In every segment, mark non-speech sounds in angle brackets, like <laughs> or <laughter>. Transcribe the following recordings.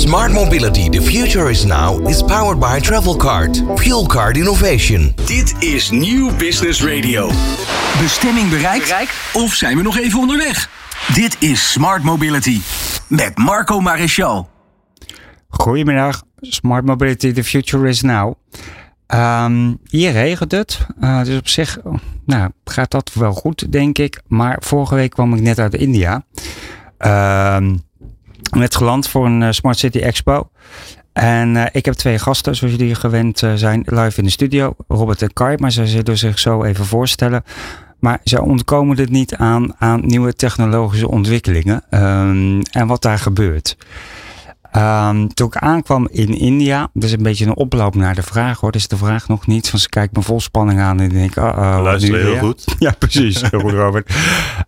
Smart mobility, the future is now, is powered by Travelcard. Fuel card innovation. Dit is Nieuw Business Radio. Bestemming bereikt? Of zijn we nog even onderweg? Dit is Smart Mobility met Marco Maréchal. Goedemiddag, Smart Mobility, the future is now. Um, hier regent het, uh, dus op zich nou, gaat dat wel goed, denk ik. Maar vorige week kwam ik net uit India. Uh, net geland voor een uh, Smart City Expo. En uh, ik heb twee gasten, zoals jullie gewend uh, zijn, live in de studio. Robert en Kai, maar ze zullen zich zo even voorstellen. Maar ze ontkomen het niet aan, aan nieuwe technologische ontwikkelingen um, en wat daar gebeurt. Um, toen ik aankwam in India, dat is een beetje een oploop naar de vraag hoor. Dus de vraag nog niet, van ze kijkt me vol spanning aan en denk ik, oh, oh Luister heel goed. <laughs> Ja, precies. Heel goed, Robert.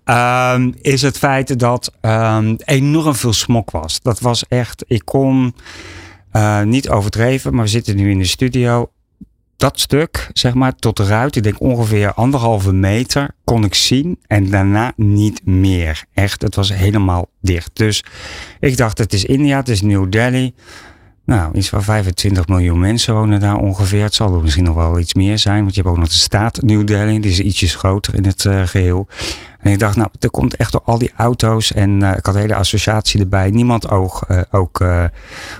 Um, is het feit dat um, enorm veel smok was. Dat was echt, ik kon uh, niet overdreven, maar we zitten nu in de studio dat stuk, zeg maar, tot ruit, ik denk ongeveer anderhalve meter, kon ik zien en daarna niet meer. Echt, het was helemaal dicht. Dus ik dacht, het is India, het is New Delhi. Nou, iets van 25 miljoen mensen wonen daar ongeveer. Het zal er misschien nog wel iets meer zijn, want je hebt ook nog de staat New Delhi, die is ietsjes groter in het uh, geheel. En ik dacht, nou, er komt echt door al die auto's. En uh, ik had een hele associatie erbij. Niemand oog, uh, ook uh,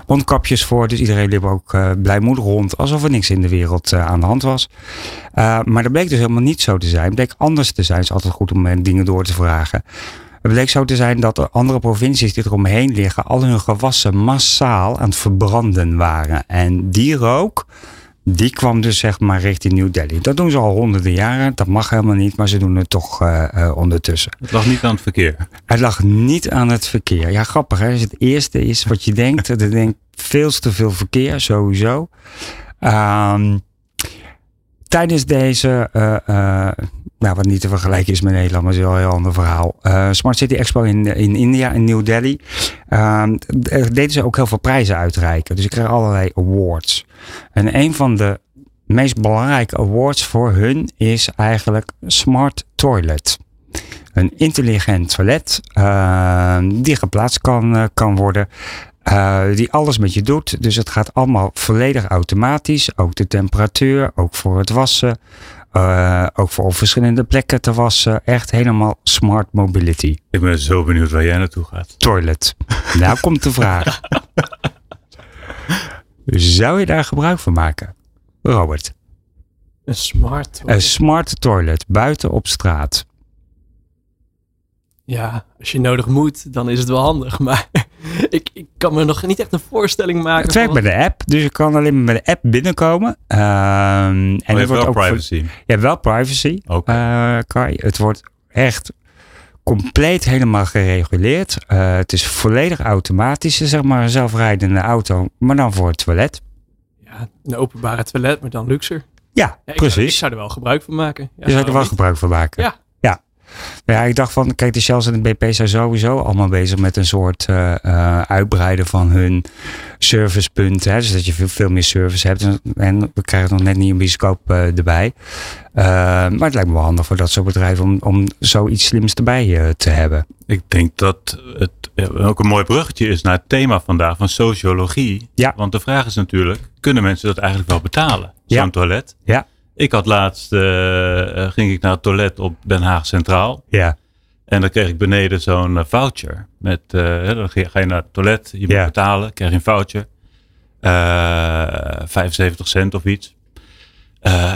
mondkapjes voor. Dus iedereen liep ook blijmoedig rond. Alsof er niks in de wereld aan de hand was. maar dat bleek dus helemaal niet zo te zijn. Het bleek anders te zijn. Het is altijd goed om dingen door te vragen. Het bleek zo te zijn dat er andere provincies die eromheen liggen... al hun gewassen massaal aan het verbranden waren. En die rook die kwam dus zeg maar richting New Delhi. Dat doen ze al honderden jaren. Dat mag helemaal niet, maar ze doen het toch uh, uh, ondertussen. Het lag niet aan het verkeer? Het lag niet aan het verkeer. Ja, grappig hè. Dus het eerste is wat je denkt. Er denkt veel te veel verkeer, sowieso. Um, tijdens deze, uh, nou, wat niet te vergelijken is met Nederland, maar is wel een heel ander verhaal. Uh, Smart City Expo in, in India, in New Delhi. Uh, deden ze ook heel veel prijzen uitreiken. Dus ik kreeg allerlei awards. En een van de meest belangrijke awards voor hun is eigenlijk Smart Toilet. Een intelligent toilet uh, die geplaatst kan, kan worden. Uh, die alles met je doet. Dus het gaat allemaal volledig automatisch. Ook de temperatuur, ook voor het wassen. Uh, ook voor op verschillende plekken te wassen. Echt helemaal smart mobility. Ik ben zo benieuwd waar jij naartoe gaat. Toilet. <laughs> nou komt de vraag. <laughs> Zou je daar gebruik van maken? Robert. Een smart toilet. Een smart toilet buiten op straat. Ja, als je nodig moet, dan is het wel handig. <laughs> Maar <laughs> ik, ik kan me nog niet echt een voorstelling maken. Het werkt met de app, dus je kan alleen maar met de app binnenkomen. Um, en je hebt wel ook privacy. Voor, je hebt wel privacy, okay. uh, Kai. Het wordt echt compleet helemaal gereguleerd. Uh, het is volledig automatisch, zeg maar een zelfrijdende auto, maar dan voor het toilet. Ja, een openbare toilet, maar dan luxer. Ja, ja precies. Zou, ik zou er wel gebruik van maken. Ja, je zou er wel gebruik van maken. Ja. Ja. Ja, ik dacht van, kijk, de Shells en de BP zijn sowieso allemaal bezig met een soort uh, uh, uitbreiden van hun servicepunten. Hè? Dus dat je veel, veel meer service hebt. En we krijgen nog net niet een bioscoop uh, erbij. maar het lijkt me wel handig voor dat soort bedrijven om, om zoiets slims erbij te hebben. Ik denk dat het ook een mooi bruggetje is naar het thema vandaag van sociologie. Ja. Want de vraag is natuurlijk, kunnen mensen dat eigenlijk wel betalen? Zo'n Ja. toilet? Ja. Ik had laatst, uh, ging ik naar het toilet op Den Haag Centraal. Ja. En dan kreeg ik beneden zo'n uh, voucher. Met, uh, dan ga je naar het toilet, je moet Ja. betalen, krijg je een voucher. 75 cent of iets.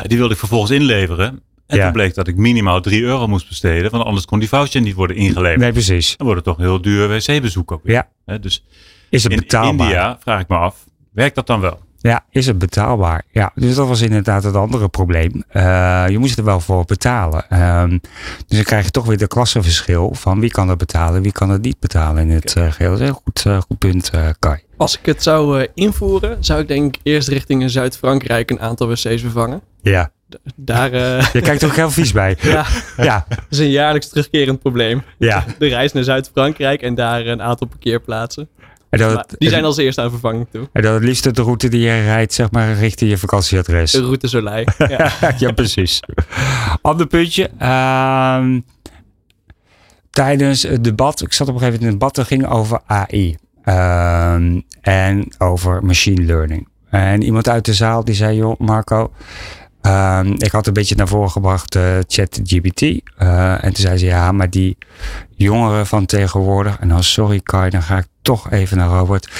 die wilde ik vervolgens inleveren. En Ja. toen bleek dat ik minimaal 3 euro moest besteden. Want anders kon die voucher niet worden ingeleverd. Nee, precies. Dan wordt het toch een heel duur wc-bezoek ook weer. Ja. Dus Is het in betaalbaar? India, vraag ik me af, werkt dat dan wel? Ja, is het betaalbaar? Ja, dus dat was inderdaad het andere probleem. Uh, je moest er wel voor betalen. Um, dus dan krijg je toch weer de klassenverschil van wie kan het betalen, wie kan het niet betalen in het uh, geheel. Dat is een goed, uh, goed punt, Kai. Als ik het zou invoeren, zou ik denk ik eerst richting Zuid-Frankrijk een aantal wc's vervangen. Ja. Daar, uh... <laughs> Je kijkt ook heel vies bij. <laughs> ja. ja. Dat is een jaarlijks terugkerend probleem. Ja. De reis naar Zuid-Frankrijk en daar een aantal parkeerplaatsen. En dat, maar die zijn als eerste aan vervanging toe. En dat het liefst de route die je rijdt, zeg maar, richting je vakantieadres. De route Soleil. Ja, <laughs> ja precies. Ander puntje. Uh, tijdens het debat, ik zat op een gegeven moment in het debat, dat ging over AI. Ehm, en over machine learning. En iemand uit de zaal die zei, joh Marco, ehm, ik had een beetje naar voren gebracht uh, ChatGPT. Uh, en toen zei ze, ja, maar die jongeren van tegenwoordig, en dan sorry Kai, dan ga ik toch even naar Robert.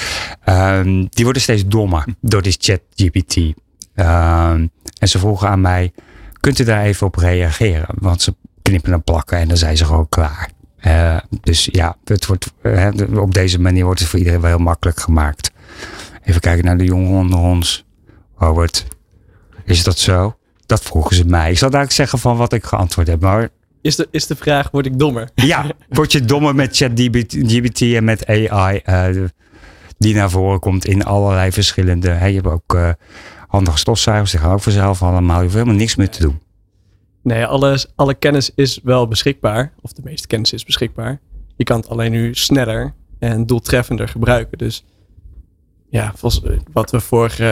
Um, die worden steeds dommer door die ChatGPT. Um, en ze vroegen aan mij, kunt u daar even op reageren? Want ze knippen en plakken en dan zijn ze gewoon klaar. Uh, dus ja, het wordt, op deze manier wordt het voor iedereen wel heel makkelijk gemaakt. Even kijken naar de jongen onder ons. Robert, is dat zo? Dat vroegen ze mij. Ik zal eigenlijk zeggen van wat ik geantwoord heb. Maar is de, is de vraag, word ik dommer? Ja, <laughs> word je dommer met ChatGPT en met AI uh, die naar voren komt in allerlei verschillende. Hè, je hebt ook uh, handige stofzuigers, die gaan ook vanzelf allemaal. Je hoeft helemaal niks meer te doen. Nee, alles, alle kennis is wel beschikbaar. Of de meeste kennis is beschikbaar. Je kan het alleen nu sneller en doeltreffender gebruiken. Dus ja, wat we vorige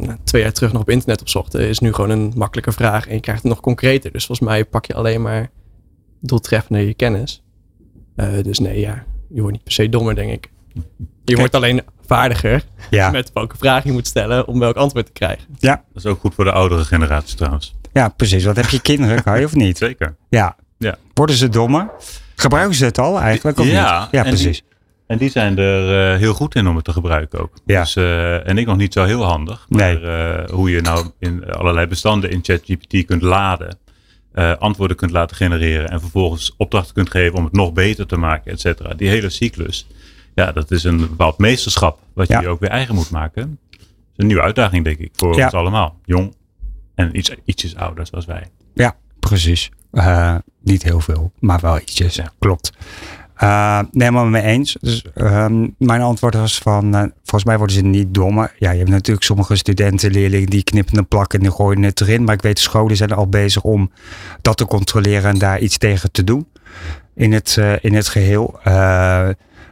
uh, twee jaar terug nog op internet opzochten, is nu gewoon een makkelijke vraag en je krijgt het nog concreter. Dus volgens mij pak je alleen maar doeltreffender je kennis. Uh, dus nee, ja, je wordt niet per se dommer, denk ik. Je wordt alleen vaardiger ja. <laughs> met welke vraag je moet stellen om welk antwoord te krijgen. Ja. Dat is ook goed voor de oudere generatie trouwens. Ja, precies. Wat heb je kinderen, kan je of niet? Zeker. Ja. ja. Worden ze dommer? Gebruiken ze het al eigenlijk? Of ja, niet? ja, precies. En die zijn er uh, heel goed in om het te gebruiken ook. Ja. Dus, uh, en ik nog niet zo heel handig. Maar Nee. uh, hoe je nou in allerlei bestanden in ChatGPT kunt laden. antwoorden kunt laten genereren. En vervolgens opdrachten kunt geven om het nog beter te maken, et cetera. Die hele cyclus. Ja, dat is een bepaald meesterschap. Wat Ja. je ook weer eigen moet maken. Dat is een nieuwe uitdaging, denk ik. Voor Ja. ons allemaal. Jong en iets, ietsjes ouder zoals wij. Ja, precies. Eh, niet heel veel, maar wel ietsjes. Ja. Klopt. Uh, nee, maar mee eens. Dus, ehm, mijn antwoord was van, eh, volgens mij worden ze niet dommer. Ja, je hebt natuurlijk sommige studenten, leerlingen die knippen en plakken en die gooien het erin. Maar ik weet, scholen zijn al bezig om dat te controleren en daar iets tegen te doen. In het, eh, in het geheel.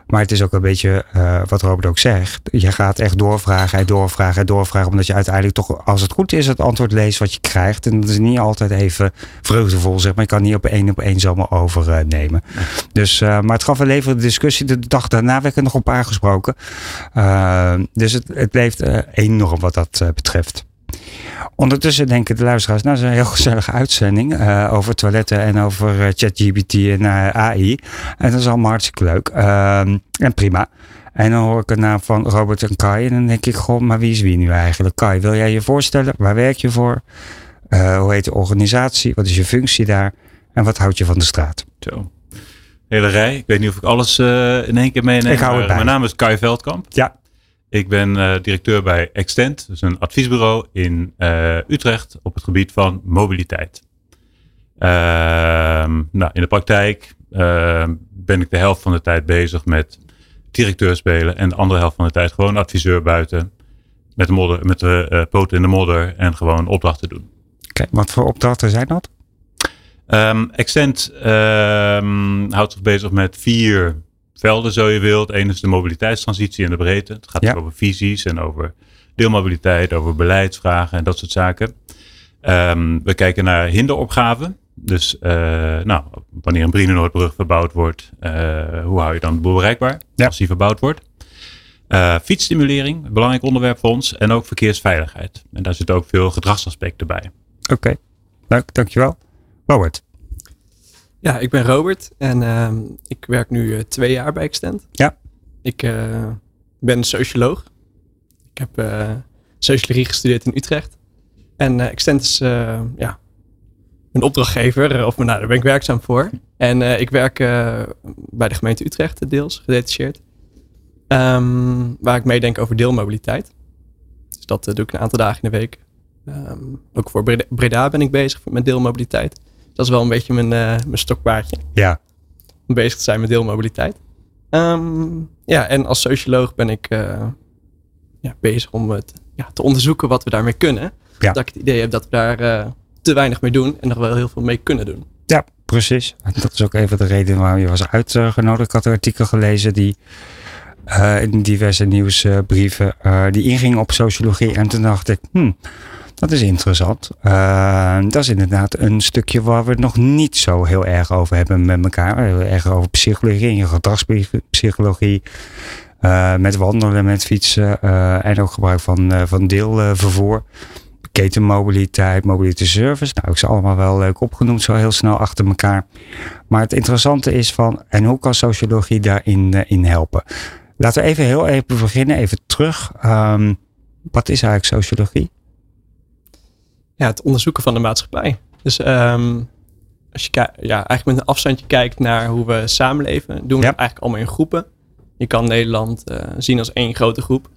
Eh, maar het is ook een beetje eh, wat Robert ook zegt. Je gaat echt doorvragen en doorvragen en doorvragen. Omdat je uiteindelijk toch, als het goed is, het antwoord leest wat je krijgt. En dat is niet altijd even vreugdevol, zeg maar. Je kan niet op één op één zomaar overnemen. Dus, eh, maar het gaf een levende discussie. De dag daarna werd er nog op aangesproken. Uh, dus het, het leeft enorm wat dat betreft. Ondertussen denken de luisteraars, nou, dat is een heel gezellige uitzending uh, over toiletten en over uh, ChatGPT en uh, AI. En dat is allemaal hartstikke leuk. Ehm, en prima. En dan hoor ik een naam van Robert en Kai. En dan denk ik, goh, maar wie is wie nu eigenlijk? Kai, wil jij je voorstellen? Waar werk je voor? Hoe heet de organisatie? Wat is je functie daar? En wat houd je van de straat? Zo. Hele rij. Ik weet niet of ik alles in één keer meeneem. Ik hou het bij. Mijn naam is Kai Veldkamp. Ja. Ik ben uh, directeur bij Extent, dus een adviesbureau in uh, Utrecht op het gebied van mobiliteit. Uh, nou, in de praktijk ben ik de helft van de tijd bezig met directeur spelen en de andere helft van de tijd gewoon adviseur buiten met de, modder, met de poten in de modder en gewoon opdrachten doen. Oké, wat voor opdrachten zijn dat? Um, Extent um, houdt zich bezig met vier velden, zo je wilt. Eén is de mobiliteitstransitie in de breedte. Het gaat Ja. over visies en over deelmobiliteit, over beleidsvragen en dat soort zaken. Ehm, we kijken naar hinderopgaven. Dus uh, nou, wanneer een Brienenoordbrug verbouwd wordt, uh, hoe hou je dan de boel bereikbaar Ja. als die verbouwd wordt? Uh, fietsstimulering, belangrijk onderwerp voor ons. En ook verkeersveiligheid. En daar zitten ook veel gedragsaspecten bij. Oké, leuk, dankjewel. Robert. Ja, ik ben Robert en uh, ik werk nu uh, twee jaar bij Extent. Ja. Ik uh, ben socioloog. Ik heb uh, sociologie gestudeerd in Utrecht. En Extent is ja, een opdrachtgever, of nou, daar ben ik werkzaam voor. En ik werk bij de gemeente Utrecht, deels gedetacheerd. Um, waar ik meedenk over deelmobiliteit. Dus dat doe ik een aantal dagen in de week. Um, ook voor Breda ben ik bezig met deelmobiliteit. Dat is wel een beetje mijn, uh, mijn stokpaardje. Ja. Om bezig te zijn met deelmobiliteit. Um, ja, en als socioloog ben ik uh, ja, bezig om het ja, te onderzoeken wat we daarmee kunnen. Ja. Dat ik het idee heb dat we daar uh, te weinig mee doen en nog wel heel veel mee kunnen doen. Ja, precies. En dat is ook even de reden waarom je was uitgenodigd. Ik had een artikel gelezen die uh, in diverse nieuwsbrieven uh, die inging op sociologie. En toen dacht ik, hmm, dat is interessant. Uh, dat is inderdaad een stukje waar we het nog niet zo heel erg over hebben met elkaar. Erg over psychologie en gedragspsychologie. Uh, met wandelen, met fietsen uh, en ook gebruik van, van deelvervoer. Ketenmobiliteit, mobility service. Nou, ik ze allemaal wel leuk opgenoemd, zo heel snel achter elkaar. Maar het interessante is van, en hoe kan sociologie daarin in helpen? Laten we even heel even beginnen, even terug. Um, wat is eigenlijk sociologie? Ja, het onderzoeken van de maatschappij. Dus um, als je ja, eigenlijk met een afstandje kijkt naar hoe we samenleven, doen we ja. het eigenlijk allemaal in groepen. Je kan Nederland uh, zien als één grote groep.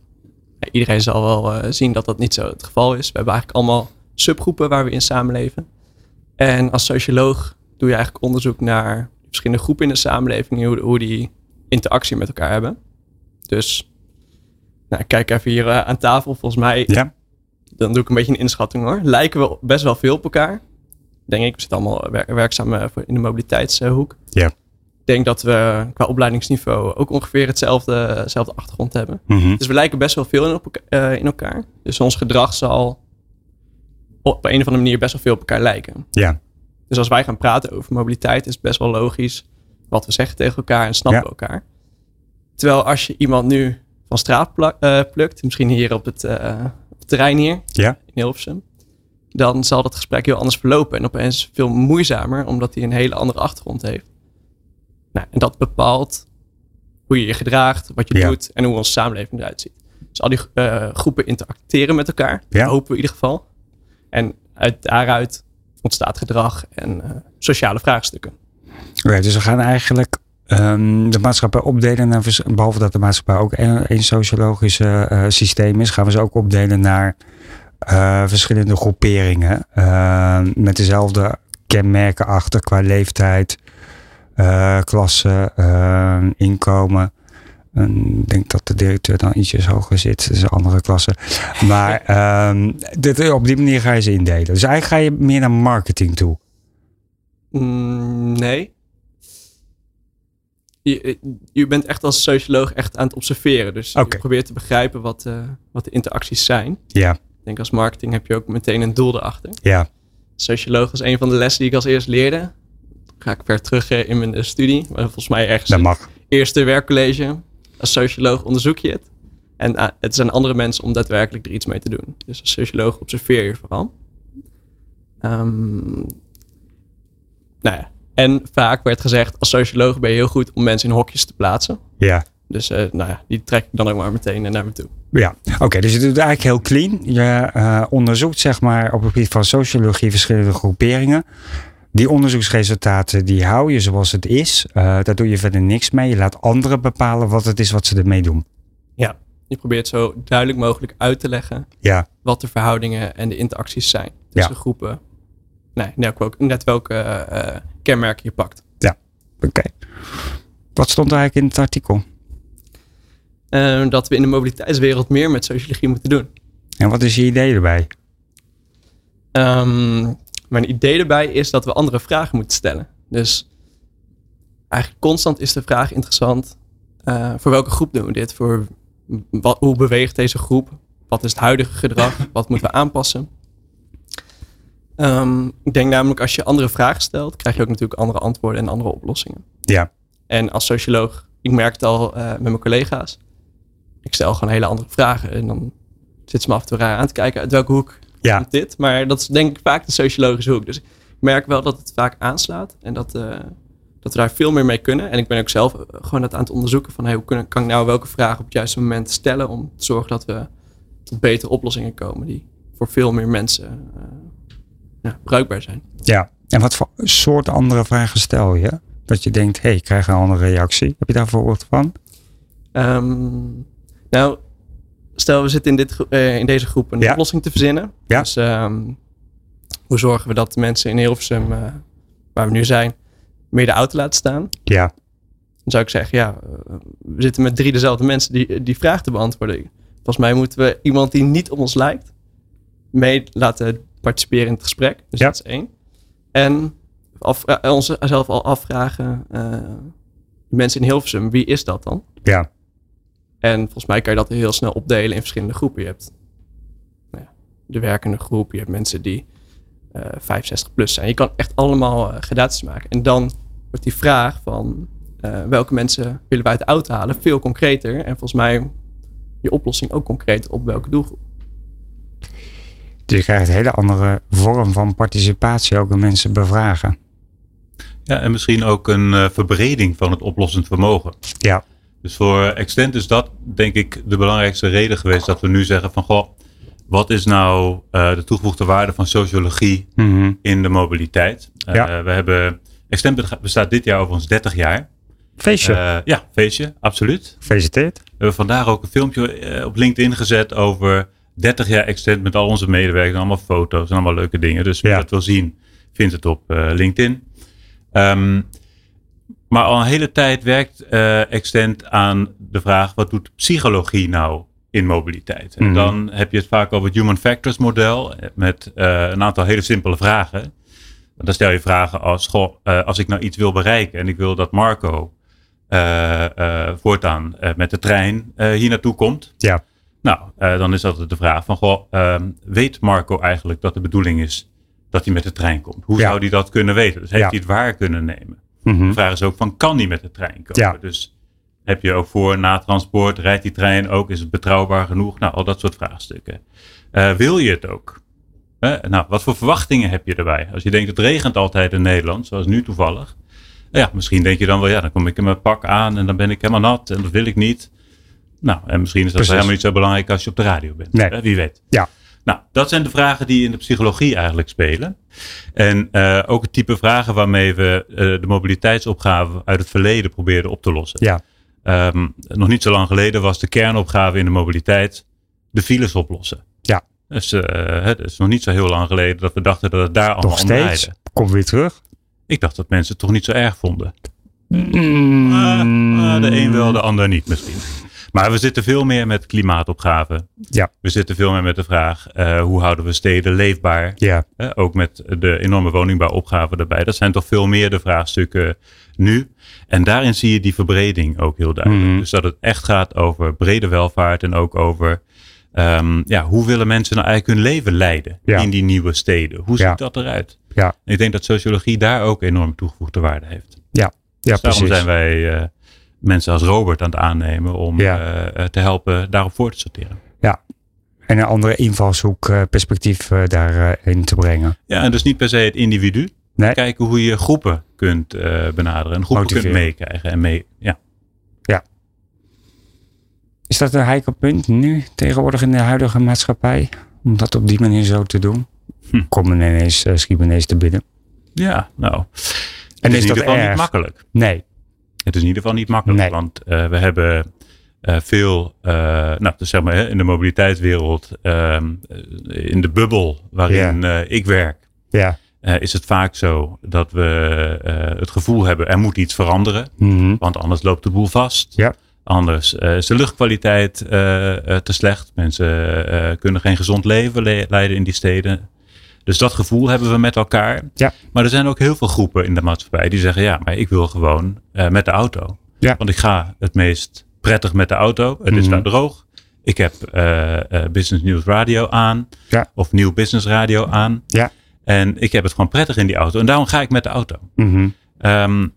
Ja, iedereen zal wel uh, zien dat dat niet zo het geval is. We hebben eigenlijk allemaal subgroepen waar we in samenleven. En als socioloog doe je eigenlijk onderzoek naar verschillende groepen in de samenleving, hoe, hoe die interactie met elkaar hebben. Dus nou, kijk even hier uh, aan tafel. Volgens mij, ja. Dan doe ik een beetje een inschatting hoor. Lijken we best wel veel op elkaar. Denk ik. We zitten allemaal wer werkzaam uh, in de mobiliteitshoek. Ja. Ik denk dat we qua opleidingsniveau ook ongeveer hetzelfde, hetzelfde achtergrond hebben. Mm -hmm. Dus we lijken best wel veel in, op, uh, in elkaar. Dus ons gedrag zal op een of andere manier best wel veel op elkaar lijken. Ja. Dus als wij gaan praten over mobiliteit, is het best wel logisch wat we zeggen tegen elkaar en snappen Ja. elkaar. Terwijl als je iemand nu van straat eh, plukt, misschien hier op het, eh, op het terrein hier Ja. in Hilversum, dan zal dat gesprek heel anders verlopen en opeens veel moeizamer, omdat hij een hele andere achtergrond heeft. Nou, en dat bepaalt hoe je je gedraagt, wat je Ja. doet en hoe onze samenleving eruit ziet. Dus al die eh, groepen interacteren met elkaar, Ja. hopen we in ieder geval. En uit daaruit ontstaat gedrag en eh, sociale vraagstukken. Right, dus we gaan eigenlijk ehm, de maatschappij opdelen naar, behalve dat de maatschappij ook een, een sociologisch eh, systeem is, gaan we ze ook opdelen naar eh, verschillende groeperingen eh, met dezelfde kenmerken achter qua leeftijd, eh, klasse, eh, inkomen. En Ik denk dat de directeur dan ietsjes hoger zit, dat is een andere klasse. Maar <laughs> ehm, dit, op die manier ga je ze indelen. Dus eigenlijk ga je meer naar marketing toe. Mm, nee. Je, je bent echt als socioloog echt aan het observeren. Dus je probeert te begrijpen wat, eh, wat de interacties zijn. Ja, Ik denk als marketing heb je ook meteen een doel erachter. ja, Socioloog was een van de lessen die ik als eerst leerde. Ga ik ver terug eh, in mijn eh, studie. Maar volgens mij ergens dat mag. eerste werkcollege. Als socioloog onderzoek je het. En het zijn andere mensen om daadwerkelijk er iets mee te doen. Dus als socioloog observeer je vooral. Ehm, nou ja. En vaak werd gezegd, als socioloog ben je heel goed om mensen in hokjes te plaatsen. Ja. Dus eh, nou ja, die trek ik dan ook maar meteen eh, naar me toe. Ja, oké, dus je doet eigenlijk heel clean. Je eh, onderzoekt zeg maar op het gebied van sociologie verschillende groeperingen. Die onderzoeksresultaten die hou je zoals het is. Daar doe je verder niks mee. Je laat anderen bepalen wat het is wat ze ermee doen. Je probeert zo duidelijk mogelijk uit te leggen Ja, wat de verhoudingen en de interacties zijn tussen Ja. groepen. Nee, net welke, net welke eh, eh, kenmerken je pakt. oké. Wat stond er eigenlijk in het artikel? Eh, dat we in de mobiliteitswereld meer met sociologie moeten doen. En wat is je idee erbij? Ehm, mijn idee erbij is dat we andere vragen moeten stellen. Dus eigenlijk constant is de vraag interessant. eh, voor welke groep doen we dit? Voor wat, hoe beweegt deze groep? Wat is het huidige gedrag? <laughs> Wat moeten we aanpassen? Ehm, ik denk namelijk als je andere vragen stelt, krijg je ook natuurlijk andere antwoorden en andere oplossingen. Ja, En als socioloog, ik merk het al eh, met mijn collega's. Ik stel gewoon hele andere vragen. En dan zit ze me af en toe raar aan te kijken uit welke hoek ja, komt dit. Maar dat is denk ik vaak de sociologische hoek. Dus ik merk wel dat het vaak aanslaat. En dat, eh, dat we daar veel meer mee kunnen. En ik ben ook zelf eh, gewoon dat aan het onderzoeken. Van hey, hoe kunnen, kan ik nou welke vragen op het juiste moment stellen. Om te zorgen dat we tot betere oplossingen komen. Die voor veel meer mensen ja, bruikbaar zijn. ja. En wat voor soort andere vragen stel je? Dat je denkt, hé, hey, ik krijg een andere reactie. Heb je daar een voorbeeld van? Ehm, nou, stel we zitten in, dit, eh, in deze groep een Ja. oplossing te verzinnen. Ja. Dus ehm, hoe zorgen we dat de mensen in Hilversum, eh, waar we nu zijn, meer de auto laten staan? Ja, Dan zou ik zeggen, ja, eh, we zitten met drie dezelfde mensen die die vraag te beantwoorden. Volgens mij moeten we iemand die niet op ons lijkt, mee laten participeren in het gesprek. Dus Ja. dat is één. En afvra- eh, onszelf al afvragen, eh, mensen in Hilversum, wie is dat dan? ja, En volgens mij kan je dat heel snel opdelen in verschillende groepen. Je hebt nou ja, de werkende groep, je hebt mensen die eh 65 plus zijn. Je kan echt allemaal eh, gradaties maken. En dan wordt die vraag van eh, welke mensen willen we uit de auto halen, veel concreter. En volgens mij je oplossing ook concreet op welke doelgroep. Dus je krijgt een hele andere vorm van participatie, ook in mensen bevragen. Ja, en misschien ook een uh, verbreding van het oplossend vermogen. Ja. Dus voor Extent is dat denk ik de belangrijkste reden geweest dat we nu zeggen van goh, wat is nou uh, de toegevoegde waarde van sociologie mm -hmm. in de mobiliteit? Uh, ja. We hebben, Extent bestaat dit jaar overigens 30 jaar. Feestje. ja, feestje, absoluut. Gefeliciteerd. We hebben vandaag ook een filmpje op LinkedIn gezet over 30 jaar Extent met al onze medewerkers, allemaal foto's en allemaal leuke dingen. Dus wie ja. dat wil zien, vindt het op LinkedIn. Um, maar al een hele tijd werkt uh, Extent aan de vraag: wat doet psychologie nou in mobiliteit? En mm -hmm. dan heb je het vaak over het Human Factors model met uh, een aantal hele simpele vragen. Dan stel je vragen als: goh, uh, als ik nou iets wil bereiken en ik wil dat Marco voortaan met de trein hier naartoe komt. Ja. Nou, dan is altijd de vraag van: goh, ehm, weet Marco eigenlijk dat de bedoeling is dat hij met de trein komt? Hoe Ja. zou hij dat kunnen weten? Dus heeft Ja. hij het waar kunnen nemen? Mhm. De vraag is ook van, kan die met de trein komen? Ja. Dus heb je ook voor na transport, rijdt die trein ook? Is het betrouwbaar genoeg? Nou, al dat soort vraagstukken. Eh, wil je het ook? Eh, nou, wat voor verwachtingen heb je erbij? Als je denkt, het regent altijd in Nederland, zoals nu toevallig. Ja, misschien denk je dan wel, ja, dan kom ik in mijn pak aan en dan ben ik helemaal nat en dat wil ik niet. Nou, en misschien is dat Precies. helemaal niet zo belangrijk als je op de radio bent. Nee. Eh, wie weet. Ja. Nou, dat zijn de vragen die in de psychologie eigenlijk spelen. En eh, ook het type vragen waarmee we eh, de mobiliteitsopgave uit het verleden probeerden op te lossen. Ja. Ehm, nog niet zo lang geleden was de kernopgave in de mobiliteit de files oplossen. Ja. Dus eh, het is nog niet zo heel lang geleden dat we dachten dat het daar allemaal Nog om steeds. draaide. Komt weer terug. Ik dacht dat mensen het toch niet zo erg vonden. Mm. Ah, ah, de een wel, de ander niet misschien. Maar we zitten veel meer met klimaatopgaven. Ja. We zitten veel meer met de vraag, eh, hoe houden we steden leefbaar? Ja. Eh, ook met de enorme woningbouwopgave erbij. Dat zijn toch veel meer de vraagstukken nu. En daarin zie je die verbreding ook heel duidelijk. Mhm. Dus dat het echt gaat over brede welvaart en ook over ehm, ja, hoe willen mensen nou eigenlijk hun leven leiden Ja. in die nieuwe steden? Hoe Ja. ziet dat eruit? Ja. Ik denk dat sociologie daar ook enorm toegevoegde waarde heeft. Ja, Dus daarom precies. zijn wij eh, mensen als Robert aan het aannemen om Ja. eh, te helpen daarop voor te sorteren. En een andere invalshoek, eh, perspectief eh, daarin te brengen. Ja, en dus niet per se het individu. Nee. Kijken hoe je groepen kunt benaderen en groepen kunt meekrijgen. En mee, ja. Is dat een heikel punt nu, tegenwoordig in de huidige maatschappij? Om dat op die manier zo te doen? Hm. Kom ineens, schiet ineens te binnen. ja, nou. En het is is dat niet makkelijk. Nee. Het is in ieder geval niet makkelijk. Nee. Want eh, we hebben eh, veel, eh, nou, dus zeg maar hè, in de mobiliteitswereld, ehm, eh, in de bubbel waarin ik werk, Ja. is het vaak zo dat we het gevoel hebben er moet iets veranderen. Mhm. Want anders loopt de boel vast. Ja. Anders is de luchtkwaliteit te slecht. Mensen kunnen geen gezond leven le- leiden in die steden. Dus dat gevoel hebben we met elkaar. Ja. Maar er zijn ook heel veel groepen in de maatschappij die zeggen: ja, maar ik wil gewoon eh, met de auto. Ja. Want ik ga het meest prettig met de auto. Het is Mhm. daar droog. Ik heb eh, eh, Business News Radio aan. Ja. Of Nieuw Business Radio aan. Ja. En ik heb het gewoon prettig in die auto. En daarom ga ik met de auto. Mhm. Ehm,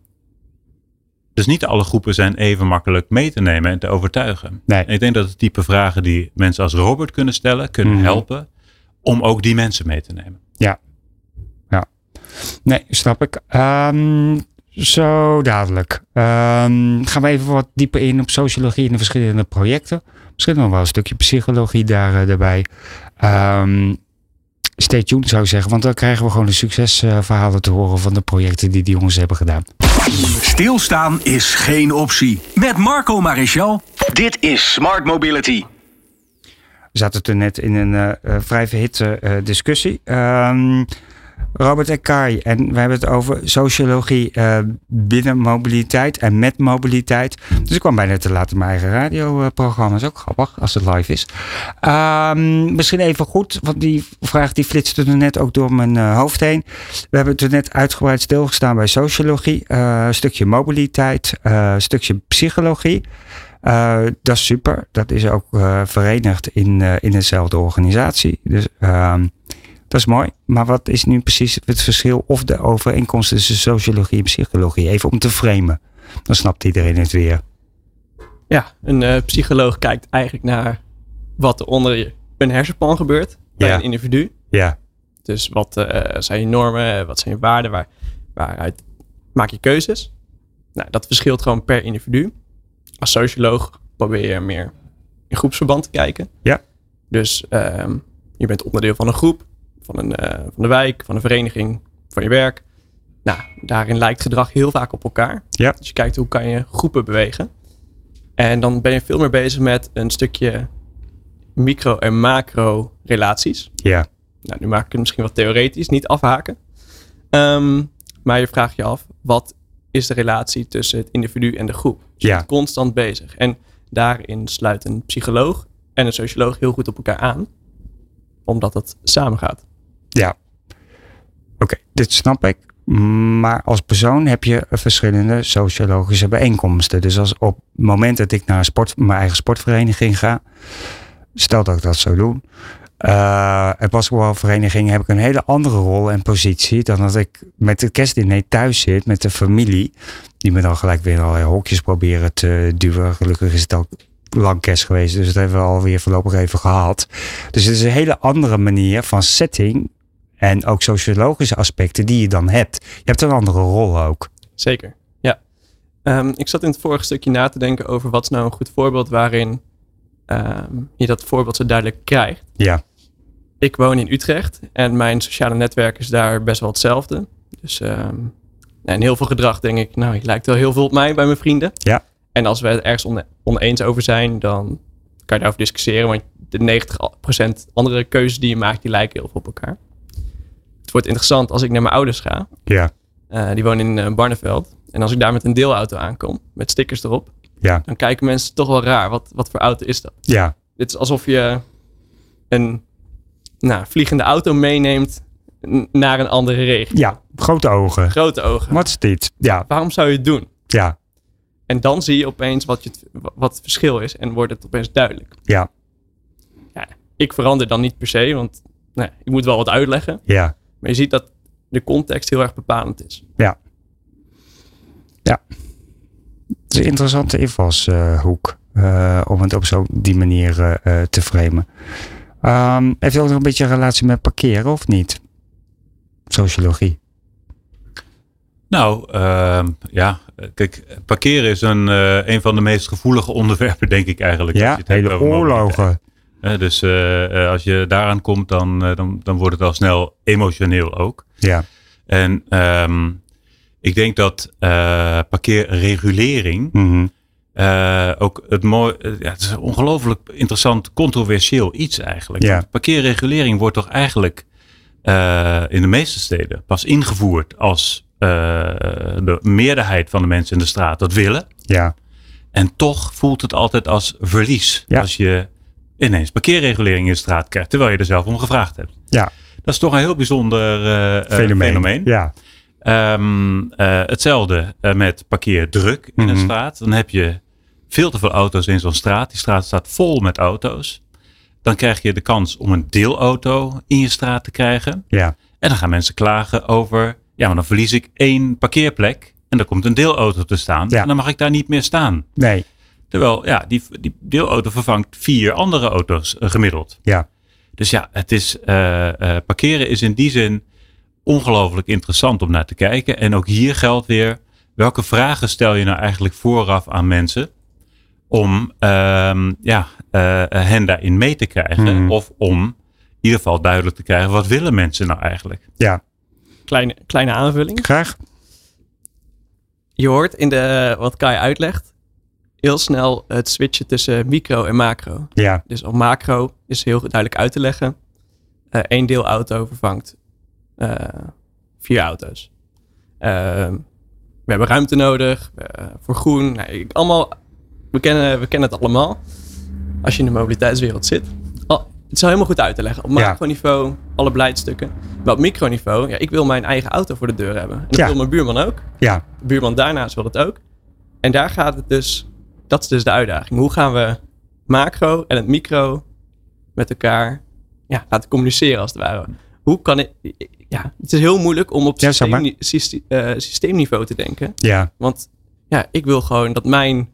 dus niet alle groepen zijn even makkelijk mee te nemen en te overtuigen. Nee. En ik denk dat het type vragen die mensen als Robert kunnen stellen, kunnen Mhm. helpen om ook die mensen mee te nemen. Nee, snap ik. Ehm, zo dadelijk. Ehm, gaan we even wat dieper in op sociologie en de verschillende projecten. Misschien nog wel een stukje psychologie daar, eh, daarbij. Ehm stay tuned zou ik zeggen, want dan krijgen we gewoon de succesverhalen te horen van de projecten die die jongens hebben gedaan. Stilstaan is geen optie. Met Marco Maréchal. Dit is Smart Mobility. Zaten toen net in een eh, eh, vrij verhitte eh, discussie. Ehm, Robert en Kai, en we hebben het over sociologie binnen mobiliteit en met mobiliteit. Dus ik kwam bijna te laat in mijn eigen radioprogramma. is ook grappig als het live is. Ehm, misschien even goed, want die vraag die flitste er net ook door mijn hoofd heen. We hebben toen net uitgebreid stilgestaan bij sociologie. stukje mobiliteit, een stukje psychologie. Uh, dat is super. Dat is ook uh, verenigd in, uh, in dezelfde organisatie. Dus ehm, dat is mooi. Maar wat is nu precies het verschil of de overeenkomst tussen sociologie en psychologie? Even om te framen. dan snapt iedereen het weer. Ja, een psycholoog kijkt eigenlijk naar wat er onder een hersenpan gebeurt bij Ja. een individu. Ja, Dus wat eh, zijn je normen, wat zijn je waarden, waar, waaruit maak je keuzes. Nou, dat verschilt gewoon per individu. Als socioloog probeer je meer in groepsverband te kijken. Ja. Dus ehm, je bent onderdeel van een groep, van, een, eh, van de wijk, van een vereniging, van je werk. Nou, daarin lijkt gedrag heel vaak op elkaar. Ja. Dus je kijkt hoe kan je groepen bewegen. En dan ben je veel meer bezig met een stukje micro- en macro-relaties. ja, Nou, nu maak ik het misschien wat theoretisch, niet afhaken. Ehm, maar je vraagt je af, wat is de relatie tussen het individu en de groep? Je Ja. bent constant bezig. En daarin sluit een psycholoog en een socioloog heel goed op elkaar aan. Omdat het samengaat. ja. Oké, dit snap ik. Maar als persoon heb je verschillende sociologische bijeenkomsten. Dus als op het moment dat ik naar een sport, mijn eigen sportvereniging ga, stel dat ik dat zou doen. eh een basketbalvereniging heb ik een hele andere rol en positie dan dat ik met het kerstdiner thuis zit met de familie. Die me dan gelijk weer in allerlei hokjes proberen te duwen. Gelukkig is het ook lang kerst geweest, dus dat hebben we alweer voorlopig even gehad. Dus het is een hele andere manier van setting en ook sociologische aspecten die je dan hebt. Je hebt een andere rol ook. Zeker, ja. Ehm, ik zat in het vorige stukje na te denken over wat is nou een goed voorbeeld waarin ehm, je dat voorbeeld zo duidelijk krijgt. Ja, Ik woon in Utrecht en mijn sociale netwerk is daar best wel hetzelfde. Dus ehm, en heel veel gedrag denk ik, nou, je lijkt wel heel veel op mij bij mijn vrienden. Ja. En als we het ergens one- oneens over zijn, dan kan je daarover discussiëren. Want de 90% andere keuzes die je maakt, die lijken heel veel op elkaar. Het wordt interessant als ik naar mijn ouders ga. ja, Eh, die wonen in eh, Barneveld. En als ik daar met een deelauto aankom, met stickers erop, ja, dan kijken mensen toch wel raar. Wat, wat voor auto is dat? ja, Dit is alsof je een nou, vliegende auto meeneemt naar een andere regio. ja. Grote ogen. Grote ogen. Wat is dit? Ja, Waarom zou je het doen? ja, En dan zie je opeens wat, je het, wat het verschil is en wordt het opeens duidelijk. ja, Ja, ik verander dan niet per se, want nou, ja, ik moet wel wat uitleggen. ja, Maar je ziet dat de context heel erg bepalend is. ja. Ja. Het is een interessante invalshoek. eh, om het op zo'n die manier eh, eh, te framen. Ehm, heeft u ook nog een beetje een relatie met parkeren of niet? Sociologie. Nou, ehm, ja, kijk, parkeren is een, eh, een van de meest gevoelige onderwerpen, denk ik eigenlijk. als Ja, je het hebt hele oorlogen. Dus eh, eh, als je daaraan komt, dan, dan, dan wordt het al snel emotioneel ook. Ja, En ehm, ik denk dat parkeerregulering mhm. ook het mooi, ja, het is een ongelooflijk interessant, controversieel iets eigenlijk. Ja. Parkeerregulering wordt toch eigenlijk eh, in de meeste steden pas ingevoerd als eh, de meerderheid van de mensen in de straat dat willen. ja, En toch voelt het altijd als verlies Ja. als je ineens parkeerregulering in de straat krijgt, terwijl je er zelf om gevraagd hebt. ja. Dat is toch een heel bijzonder eh, Fenomeen. fenomeen. Ja, Ehm, eh, hetzelfde met parkeerdruk in een Mhm. straat. Dan heb je veel te veel auto's in zo'n straat. Die straat staat vol met auto's. Dan krijg je de kans om een deelauto in je straat te krijgen. ja, En dan gaan mensen klagen over, ja, maar dan verlies ik één parkeerplek. En dan komt een deelauto te staan. Ja. En dan mag ik daar niet meer staan. nee, Terwijl, ja, die, die deelauto vervangt vier andere auto's eh, gemiddeld. ja, Dus ja, het is, eh, eh, parkeren is in die zin ongelooflijk interessant om naar te kijken. En ook hier geldt weer, welke vragen stel je nou eigenlijk vooraf aan mensen om ehm, ja, eh, hen daarin mee te krijgen? Mhm. Of om in ieder geval duidelijk te krijgen, wat willen mensen nou eigenlijk? ja. Kleine, kleine aanvulling. Graag. Je hoort in de, wat Kai uitlegt, heel snel het switchen tussen micro en macro. Ja, Dus op macro is heel duidelijk uit te leggen. Eén deelauto vervangt eh, vier auto's. Ehm, we hebben ruimte nodig eh, voor groen. Nou, ik- allemaal, we, kennen, we kennen het allemaal. Als je in de mobiliteitswereld zit. Oh, het is al helemaal goed uit te leggen. Op macroniveau, alle beleidstukken. Maar op microniveau, ja, ik wil mijn eigen auto voor de deur hebben. En dat wil mijn buurman ook. ja, De buurman daarnaast wil het ook. En daar gaat het dus, dat is dus de uitdaging. Hoe gaan we macro en het micro met elkaar ja, laten communiceren als het ware? Hoe kan ik, ja, het is heel moeilijk om op Ja, zeg maar. systeemni- syste- eh, systeemniveau te denken. ja, Want ja, ik wil gewoon dat mijn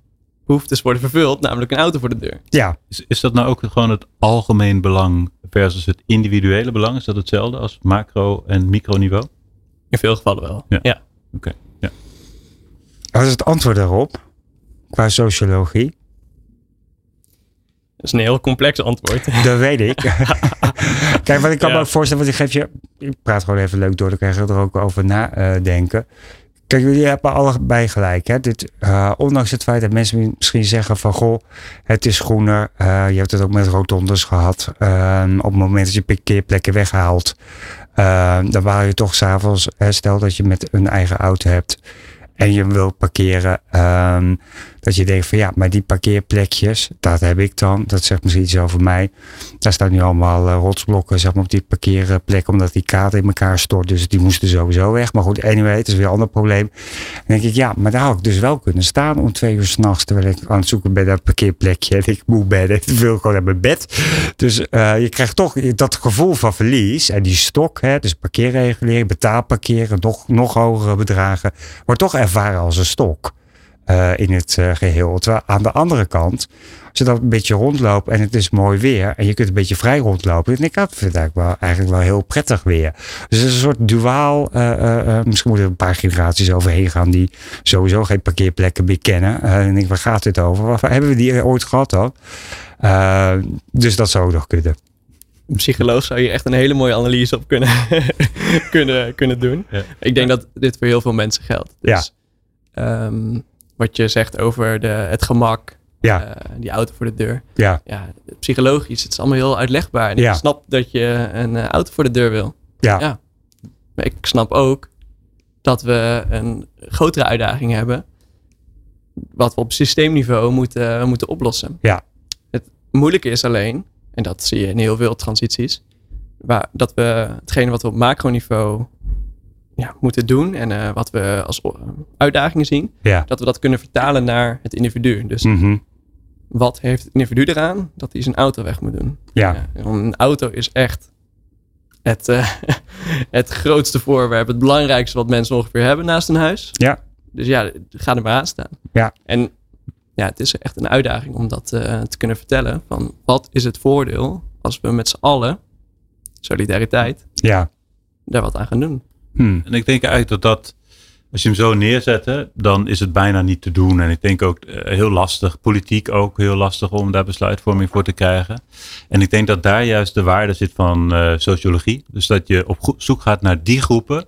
behoeftes worden vervuld, namelijk een auto voor de deur. Ja, Is, is dat nou ook gewoon het algemeen belang versus het individuele belang? Is dat hetzelfde als macro- en microniveau? In veel gevallen wel. Ja. ja. Oké. Ja. wat is het antwoord daarop? Qua sociologie? Dat is een heel complex antwoord. <laughs> Dat weet ik. <laughs> Kijk, wat ik kan Ja. me ook voorstellen, want ik geef je, ik praat gewoon even leuk door, dan kan je er ook over nadenken. Kijk, jullie hebben allebei gelijk. Hè? Dit, eh, ondanks het feit dat mensen misschien zeggen van goh, het is groener. eh, je hebt het ook met rotondes gehad. Eh, op het moment dat je parkeerplekken weghaalt, eh, dan waar je toch s'avonds, stel dat je met een eigen auto hebt en je wil parkeren, ehm, dat je denkt van ja, maar die parkeerplekjes, dat heb ik dan. Dat zegt misschien iets over mij. Daar staan nu allemaal eh, rotsblokken zeg maar, op die parkeerplek, omdat die kaart in elkaar stort. Dus die moesten sowieso weg. Maar goed, anyway, het is weer een ander probleem. Dan denk ik, ja, maar daar had ik dus wel kunnen staan om twee uur s'nachts, terwijl ik aan het zoeken ben naar een parkeerplekje en ik moe ben en wil gewoon naar mijn bed. Dus eh, je krijgt toch dat gevoel van verlies. En die stok, hè, dus parkeerregulering, betaalparkeren, nog, nog hogere bedragen, wordt toch ervaren als een stok eh, in het eh, geheel. Terwijl aan de andere kant, als je dan een beetje rondloopt en het is mooi weer en je kunt een beetje vrij rondlopen, dan denk ik, dat vind ik eigenlijk wel, eigenlijk wel heel prettig weer. Dus het is een soort duaal, eh, eh, eh, misschien moeten er een paar generaties overheen gaan die sowieso geen parkeerplekken meer kennen. En dan denk ik, waar gaat dit over? Waar hebben we die ooit gehad dan? Eh, dus dat zou ook nog kunnen. Een psycholoog zou hier echt een hele mooie analyse op kunnen, <laughs> kunnen, kunnen doen. Ja. Ik denk dat dit voor heel veel mensen geldt. Dus, ehm, wat je zegt over de, het gemak, Ja, eh, die auto voor de deur. ja, Ja, psychologisch, het is allemaal heel uitlegbaar. En Ja. ik snap dat je een eh, auto voor de deur wil. ja, Ja. Maar ik snap ook dat we een grotere uitdaging hebben. Wat we op systeemniveau moeten, moeten oplossen. Ja. Het moeilijke is alleen, en dat zie je in heel veel transities, waar, dat we hetgene wat we op macroniveau ja, moeten doen en eh, wat we als uitdagingen zien, ja. dat we dat kunnen vertalen naar het individu. Dus Mhm. wat heeft het individu eraan dat hij zijn auto weg moet doen? Ja. Ja, en een auto is echt het, eh, <laughs> het grootste voorwerp, het belangrijkste wat mensen ongeveer hebben naast een huis. Ja. Dus ja, ga er maar aan staan. Ja. En ja, het is echt een uitdaging om dat eh, te kunnen vertellen. Van wat is het voordeel als we met z'n allen, solidariteit, ja. daar wat aan gaan doen. Hm. En ik denk eigenlijk dat dat, als je hem zo neerzet, hè, dan is het bijna niet te doen. En ik denk ook eh, heel lastig, politiek ook heel lastig om daar besluitvorming voor te krijgen. En ik denk dat daar juist de waarde zit van eh, sociologie. Dus dat je op zoek gaat naar die groepen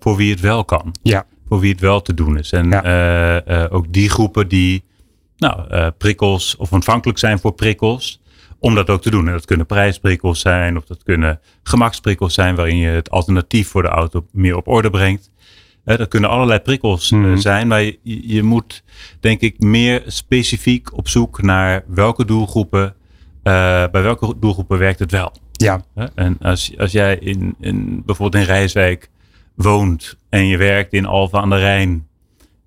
voor wie het wel kan. Ja. Voor wie het wel te doen is. En Ja. eh, ook die groepen die nou, prikkels of ontvankelijk zijn voor prikkels. Om dat ook te doen. En dat kunnen prijsprikkels zijn of dat kunnen gemaksprikkels zijn waarin je het alternatief voor de auto meer op orde brengt. Eh, dat kunnen allerlei prikkels eh, Mhm. zijn, maar je, je moet denk ik meer specifiek op zoek naar welke doelgroepen, eh, bij welke doelgroepen werkt het wel. Ja. Hè? En als, als jij in, in, bijvoorbeeld in Rijswijk woont en je werkt in Alphen aan de Rijn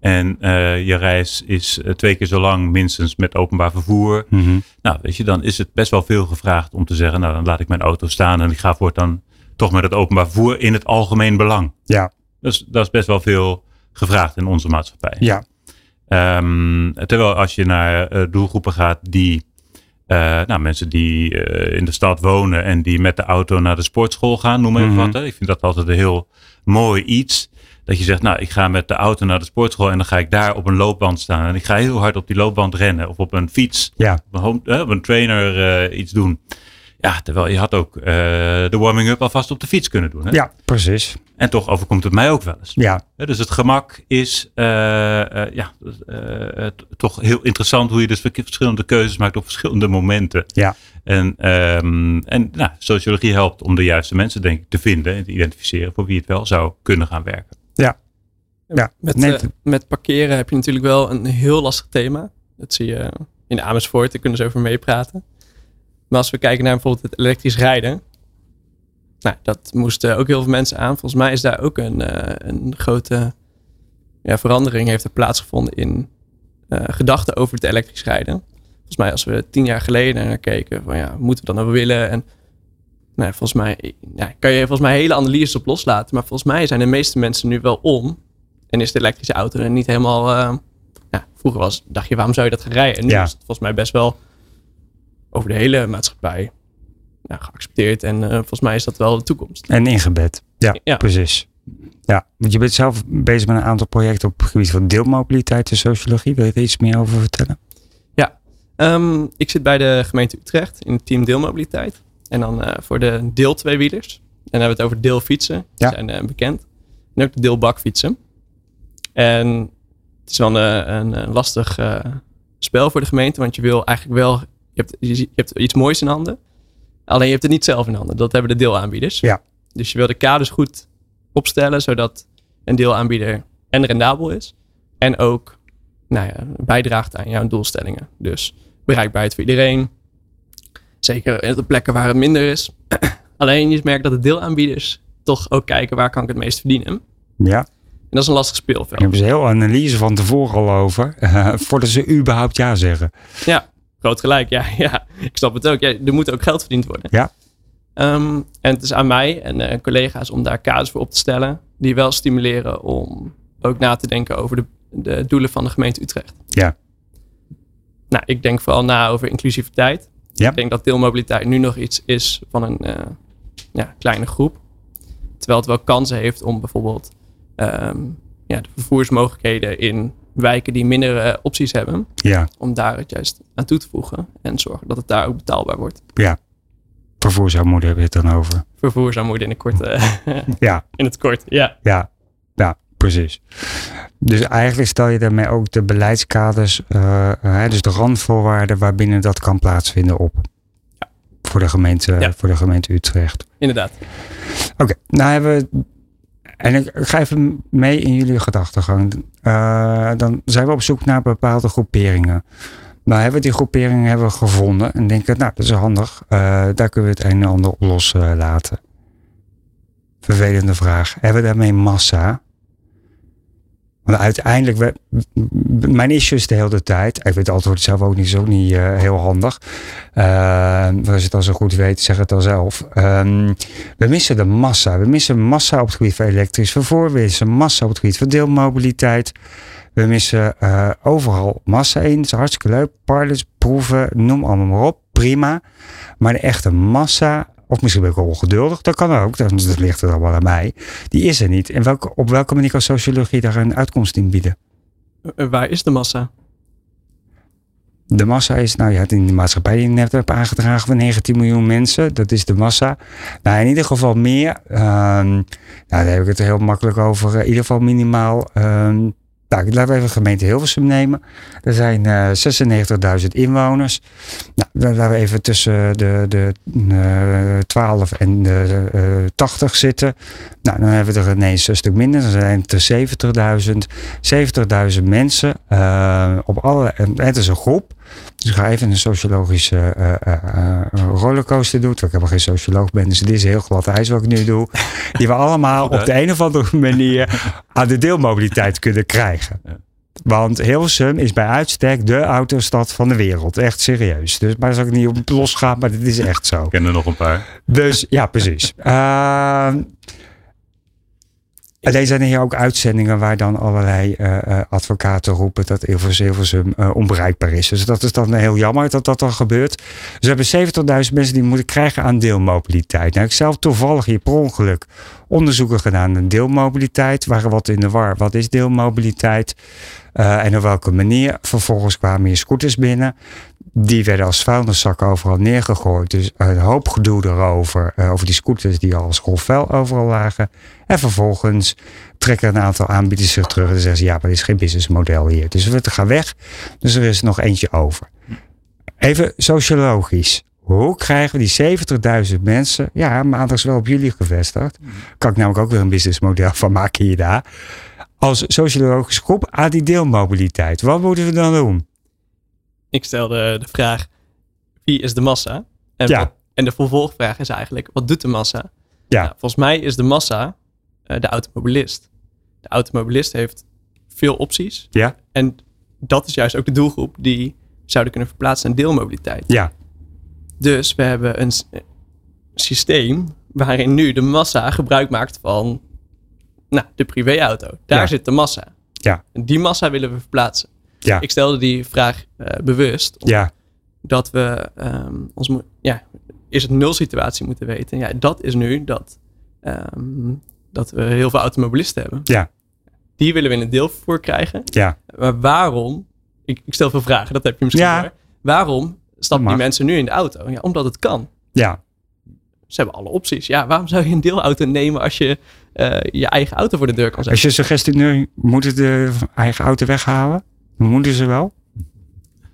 en eh, je reis is eh, twee keer zo lang minstens met openbaar vervoer. Mhm. Nou, weet je, dan is het best wel veel gevraagd om te zeggen, nou dan laat ik mijn auto staan en ik ga voortaan toch met het openbaar vervoer in het algemeen belang. Ja. Is, dat is best wel veel gevraagd in onze maatschappij. Ja. Ehm, terwijl als je naar eh, doelgroepen gaat die, nou, mensen die in de stad wonen en die met de auto naar de sportschool gaan, noem even Mhm. wat. Hè. Ik vind dat altijd een heel mooi iets. Dat je zegt, nou, ik ga met de auto naar de sportschool en dan ga ik daar op een loopband staan. En ik ga heel hard op die loopband rennen of op een fiets, Ja. op een, home, eh, op een trainer eh, iets doen. Ja, terwijl je had ook eh, de warming-up alvast op de fiets kunnen doen. Hè? Ja, precies. En toch overkomt het mij ook wel eens. Ja. Dus het gemak is ja, toch heel interessant hoe je dus verschillende keuzes maakt op verschillende momenten. Ja. En, ehm, en nou, sociologie helpt om de juiste mensen denk ik te vinden en te identificeren voor wie het wel zou kunnen gaan werken. Ja. Met, Nee, eh, met parkeren heb je natuurlijk wel een heel lastig thema. Dat zie je in Amersfoort, daar kunnen ze over meepraten. Maar als we kijken naar bijvoorbeeld het elektrisch rijden. Nou, dat moesten ook heel veel mensen aan. Volgens mij is daar ook een, eh, een grote ja, verandering heeft er plaatsgevonden in eh, gedachten over het elektrisch rijden. Volgens mij als we tien jaar geleden naar keken, van ja, moeten we dat nou wel willen? En nou, volgens mij ja, kan je volgens mij hele analyses op loslaten. Maar volgens mij zijn de meeste mensen nu wel om. En is de elektrische auto er niet helemaal, eh, vroeger was, dacht je, waarom zou je dat gaan rijden? En nu Ja. is het volgens mij best wel over de hele maatschappij ja, geaccepteerd. En eh, volgens mij is dat wel de toekomst. En ingebed. Ja, Ja. precies. Ja, want je bent zelf bezig met een aantal projecten op het gebied van deelmobiliteit en sociologie. Wil je er iets meer over vertellen? Ehm, ik zit bij de gemeente Utrecht in het team deelmobiliteit. En dan eh, voor de deel tweewielers. En dan hebben we het over deelfietsen. Die Ja. zijn bekend. En ook de deelbakfietsen. En het is wel een, een, een lastig eh, spel voor de gemeente. Want je wil eigenlijk wel... Je hebt, je, je hebt iets moois in handen. Alleen je hebt het niet zelf in handen. Dat hebben de deelaanbieders. Ja. Dus je wil de kaders goed opstellen. Zodat een deelaanbieder en rendabel is. En ook nou ja, bijdraagt aan jouw doelstellingen. Dus bereikbaarheid voor iedereen. Zeker op de plekken waar het minder is. <clears throat> Alleen je merkt dat de deelaanbieders toch ook kijken waar kan ik het meest verdienen. En Ja, dat is een lastig daar speelveld. hebben ze heel analyse van tevoren al over. eh, <laughs> voordat ze überhaupt ja zeggen. Ja, groot gelijk. Ja, <laughs> ja, ik snap het ook. Ja, er moet ook geld verdiend worden. Ja. Ehm, en het is aan mij en eh, collega's om daar kaders voor op te stellen. Die wel stimuleren om ook na te denken over de, de doelen van de gemeente Utrecht. Ja. Nou, ik denk vooral na over inclusiviteit. Ja. Ik denk dat deelmobiliteit nu nog iets is van een eh, ja, kleine groep. Terwijl het wel kansen heeft om bijvoorbeeld ehm, ja, de vervoersmogelijkheden in wijken die minder eh, opties hebben Ja, om daar het juist aan toe te voegen en zorgen dat het daar ook betaalbaar wordt. ja. Vervoersarmoede hebben we het dan over. Vervoersarmoede in, de korte, <laughs> Ja, <laughs> in het kort, ja. ja, ja, precies. Dus eigenlijk stel je daarmee ook de beleidskaders, eh, eh, dus de randvoorwaarden waarbinnen dat kan plaatsvinden op. Voor de gemeente, Ja. voor de gemeente Utrecht. Inderdaad. Oké, nou hebben we. En ik, ik ga even mee in jullie gedachtegang. Eh, dan zijn we op zoek naar bepaalde groeperingen. Nou hebben we die groeperingen hebben we gevonden. En denken, nou, dat is handig. Eh, daar kunnen we het een en ander op loslaten. Vervelende vraag. Hebben we daarmee massa? Want uiteindelijk, we, mijn issue is de hele tijd. Ik weet het antwoord zelf ook niet, ook niet eh, heel handig. Uh, als je het al zo goed weet, zeg het al zelf. Ehm, we missen de massa. We missen massa op het gebied van elektrisch vervoer. We missen massa op het gebied van deelmobiliteit. We missen eh, overal massa in. Dat is hartstikke leuk. Pilots, proeven, noem allemaal maar op. Prima. Maar de echte massa, of misschien ben ik wel ongeduldig, dat kan ook. Dat, dat ligt er allemaal aan mij. Die is er niet. En welke, op welke manier kan sociologie daar een uitkomst in bieden? Eh, waar is de massa? De massa is, nou ja, in de maatschappij die je net hebt aangedragen van 19 miljoen mensen. Dat is de massa. Nou, in ieder geval meer. ehm, nou, daar heb ik het heel makkelijk over. In ieder geval minimaal. ehm, nou, laten we even de gemeente Hilversum nemen. Er zijn eh 96.000 inwoners. Nou, laten we even tussen de, de eh 12 en de eh 80 zitten. Nou, dan hebben we er ineens een stuk minder. Dan zijn het er 70.000. 70.000 mensen eh, op alle. Het is een groep. Dus ik ga even een sociologische eh, eh, rollercoaster doen. Terwijl ik helemaal geen socioloog ben. Dus dit is heel glad ijs wat ik nu doe. <laughs> Die we allemaal op de een of andere manier aan de deelmobiliteit kunnen krijgen. Want Hilversum is bij uitstek de autostad van de wereld. Echt serieus. Dus, maar zal ik niet op losgaan, maar dit is echt zo. Ik ken er nog een paar. Dus ja, precies. <laughs> Ehm Alleen zijn er hier ook uitzendingen waar dan allerlei eh, eh, advocaten roepen dat Hilversum, Hilversum eh, onbereikbaar is. Dus dat is dan heel jammer dat dat dan gebeurt. Dus we hebben 70.000 mensen die moeten krijgen aan deelmobiliteit. Nou, ik zelf toevallig hier per ongeluk onderzoeken gedaan naar deelmobiliteit. Waren wat in de war. Wat is deelmobiliteit? Eh, en op welke manier? Vervolgens kwamen hier scooters binnen. Die werden als vuilniszakken overal neergegooid. Dus een hoop gedoe erover. eh, over die scooters die al als grofvuil overal lagen. En vervolgens trekken een aantal aanbieders zich terug. En zeggen ze, ja, maar dit is geen businessmodel hier. Dus we gaan weg. Dus er is nog eentje over. Even sociologisch. Hoe krijgen we die 70.000 mensen? Ja, is wel op jullie gevestigd. Kan ik namelijk ook weer een businessmodel van maken hier daar. Als sociologische groep aan die deelmobiliteit. Wat moeten we dan doen? Ik stelde de vraag, wie is de massa? En, Ja. wat- en de vervolgvraag is eigenlijk, wat doet de massa? Ja. Nou, volgens mij is de massa eh, de automobilist. De automobilist heeft veel opties. Ja? En dat is juist ook de doelgroep die zouden kunnen verplaatsen naar deelmobiliteit. Ja. Dus we hebben een systeem waarin nu de massa gebruik maakt van nou, de privéauto. Daar Ja. zit de massa. Ja. En die massa willen we verplaatsen. Ja. Ik stelde die vraag eh, bewust. Ja, Dat we ehm, ons ja, is het nul situatie moeten weten. Ja, dat is nu dat, ehm, dat we heel veel automobilisten hebben. Ja. Die willen we in het deelvervoer krijgen. ja, Maar waarom? Ik, ik stel veel vragen, dat heb je misschien Ja. Waarom stappen die mensen nu in de auto? Ja, omdat het kan. ja. Ze hebben alle opties. Ja, waarom zou je een deelauto nemen als je eh, je eigen auto voor de deur kan zetten? Als je suggestie nu, moeten de eigen auto weghalen? Moeten ze wel?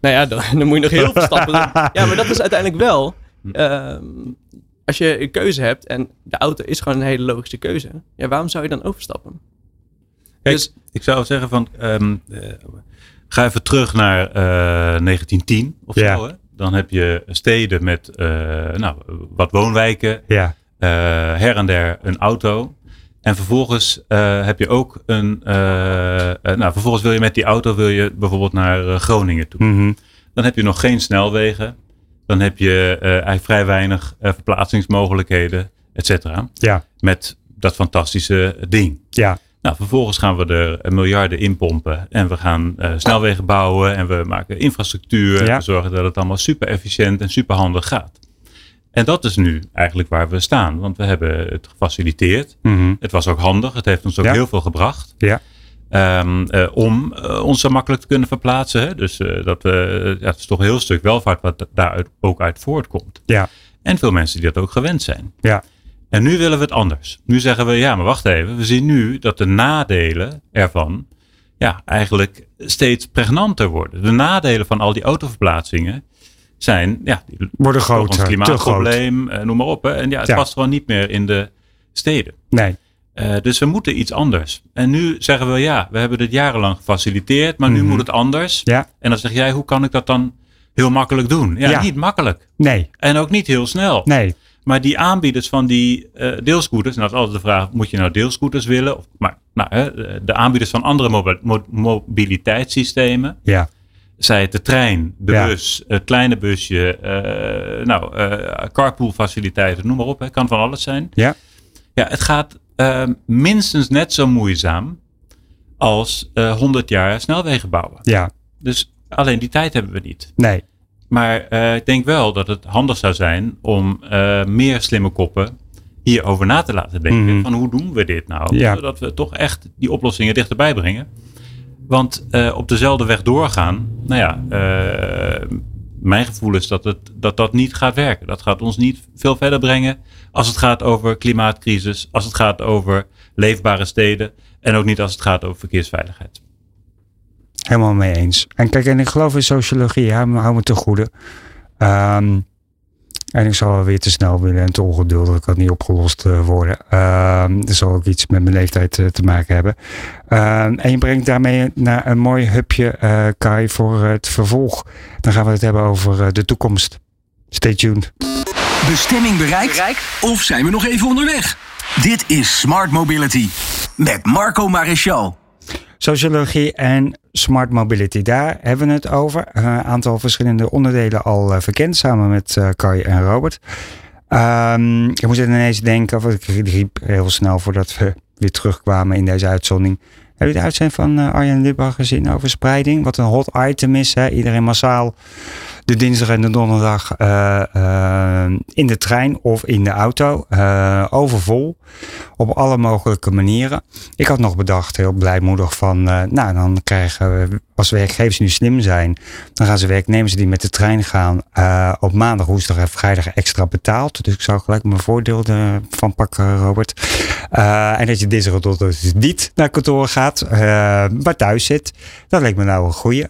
Nou ja, dan, <laughs> dan moet je nog heel veel stappen doen. <laughs> Ja, maar dat is uiteindelijk wel. ehm, als je een keuze hebt en de auto is gewoon een hele logische keuze. Ja, waarom zou je dan overstappen? Kijk, Dus- ik zou zeggen van, ehm, eh, ga even terug naar eh, 1910 of Ja. zo. Hè? Dan heb je steden met eh, nou, wat woonwijken, Ja, eh, her en der een auto. En vervolgens eh, heb je ook een, eh, eh, nou, vervolgens wil je met die auto wil je bijvoorbeeld naar Groningen toe. Mhm. Dan heb je nog geen snelwegen. Dan heb je eigenlijk vrij weinig verplaatsingsmogelijkheden, et cetera. ja, Met dat fantastische ding. ja, Nou, vervolgens gaan we er miljarden in pompen. En we gaan snelwegen bouwen. En we maken infrastructuur. En we zorgen dat het allemaal super efficiënt en super handig gaat. En dat is nu eigenlijk waar we staan. Want we hebben het gefaciliteerd. Mhm. Het was ook handig. Het heeft ons ook Ja. heel veel gebracht. ja, Ehm, eh, om eh, ons zo makkelijk te kunnen verplaatsen. Hè? Dus eh, dat we, ja, het is toch een heel stuk welvaart wat daaruit ook uit voortkomt. ja, En veel mensen die dat ook gewend zijn. ja, En nu willen we het anders. Nu zeggen we, ja, maar wacht even. We zien nu dat de nadelen ervan ja, eigenlijk steeds pregnanter worden. De nadelen van al die autoverplaatsingen zijn, ja, die worden groter, ons klimaatprobleem, eh, noem maar op. Hè. En ja, het Ja. past gewoon niet meer in de steden. Nee, Eh, dus we moeten iets anders. En nu zeggen we, ja, we hebben dit jarenlang gefaciliteerd, maar nu Mhm. moet het anders. ja, En dan zeg jij, hoe kan ik dat dan heel makkelijk doen? Ja, Ja. niet makkelijk. nee, En ook niet heel snel. nee, Maar die aanbieders van die eh, deelscooters, en dat is altijd de vraag, moet je nou deelscooters willen? Of, maar nou, hè, de aanbieders van andere mobi- mo- mobiliteitssystemen, ja, zij het de trein, de Ja. bus, het kleine busje, eh, nou, eh carpoolfaciliteiten, noem maar op. Het kan van alles zijn. ja, Ja, het gaat eh, minstens net zo moeizaam als eh 100 jaar snelwegen bouwen. ja, Dus alleen die tijd hebben we niet. nee, Maar eh, ik denk wel dat het handig zou zijn om eh, meer slimme koppen hierover na te laten denken. Mhm. Van hoe doen we dit nou? Ja. Zodat we toch echt die oplossingen dichterbij brengen. Want eh, op dezelfde weg doorgaan, nou ja, eh, mijn gevoel is dat, het, dat dat niet gaat werken. Dat gaat ons niet veel verder brengen als het gaat over klimaatcrisis, als het gaat over leefbare steden en ook niet als het gaat over verkeersveiligheid. helemaal mee eens. En kijk, en ik geloof in sociologie, hou me, te goede. Ehm, en ik zal wel weer te snel willen en te ongeduldig, kan niet opgelost eh, worden. Ehm dat zal ook iets met mijn leeftijd eh, te maken hebben. Ehm, en je brengt daarmee naar een mooi hupje, eh, Kai, voor het vervolg. Dan gaan we het hebben over de toekomst. Stay tuned. Bestemming bereikt? Of zijn we nog even onderweg? Dit is Smart Mobility met Marco Maréchal. Sociologie en smart mobility, daar hebben we het over. Een aantal verschillende onderdelen al eh, verkend, samen met eh Kai en Robert. Ehm, ik moest ineens denken, of ik riep heel snel voordat we weer terugkwamen in deze uitzending. Heb je de uitzending van eh, Arjen Lubach gezien over spreiding? Wat een hot item is. Hè? Iedereen massaal de dinsdag en de donderdag eh, eh, in de trein of in de auto. eh, overvol. Op alle mogelijke manieren. Ik had nog bedacht, heel blijmoedig, van nou dan krijgen we, als werkgevers nu slim zijn, dan gaan ze werknemers die met de trein gaan op maandag, woensdag en vrijdag extra betaald. Dus ik zou gelijk mijn voordeel ervan pakken, Robert. En dat je dinsdag en donderdag dus niet naar kantoor gaat, maar thuis zit. Dat leek me nou een goeie.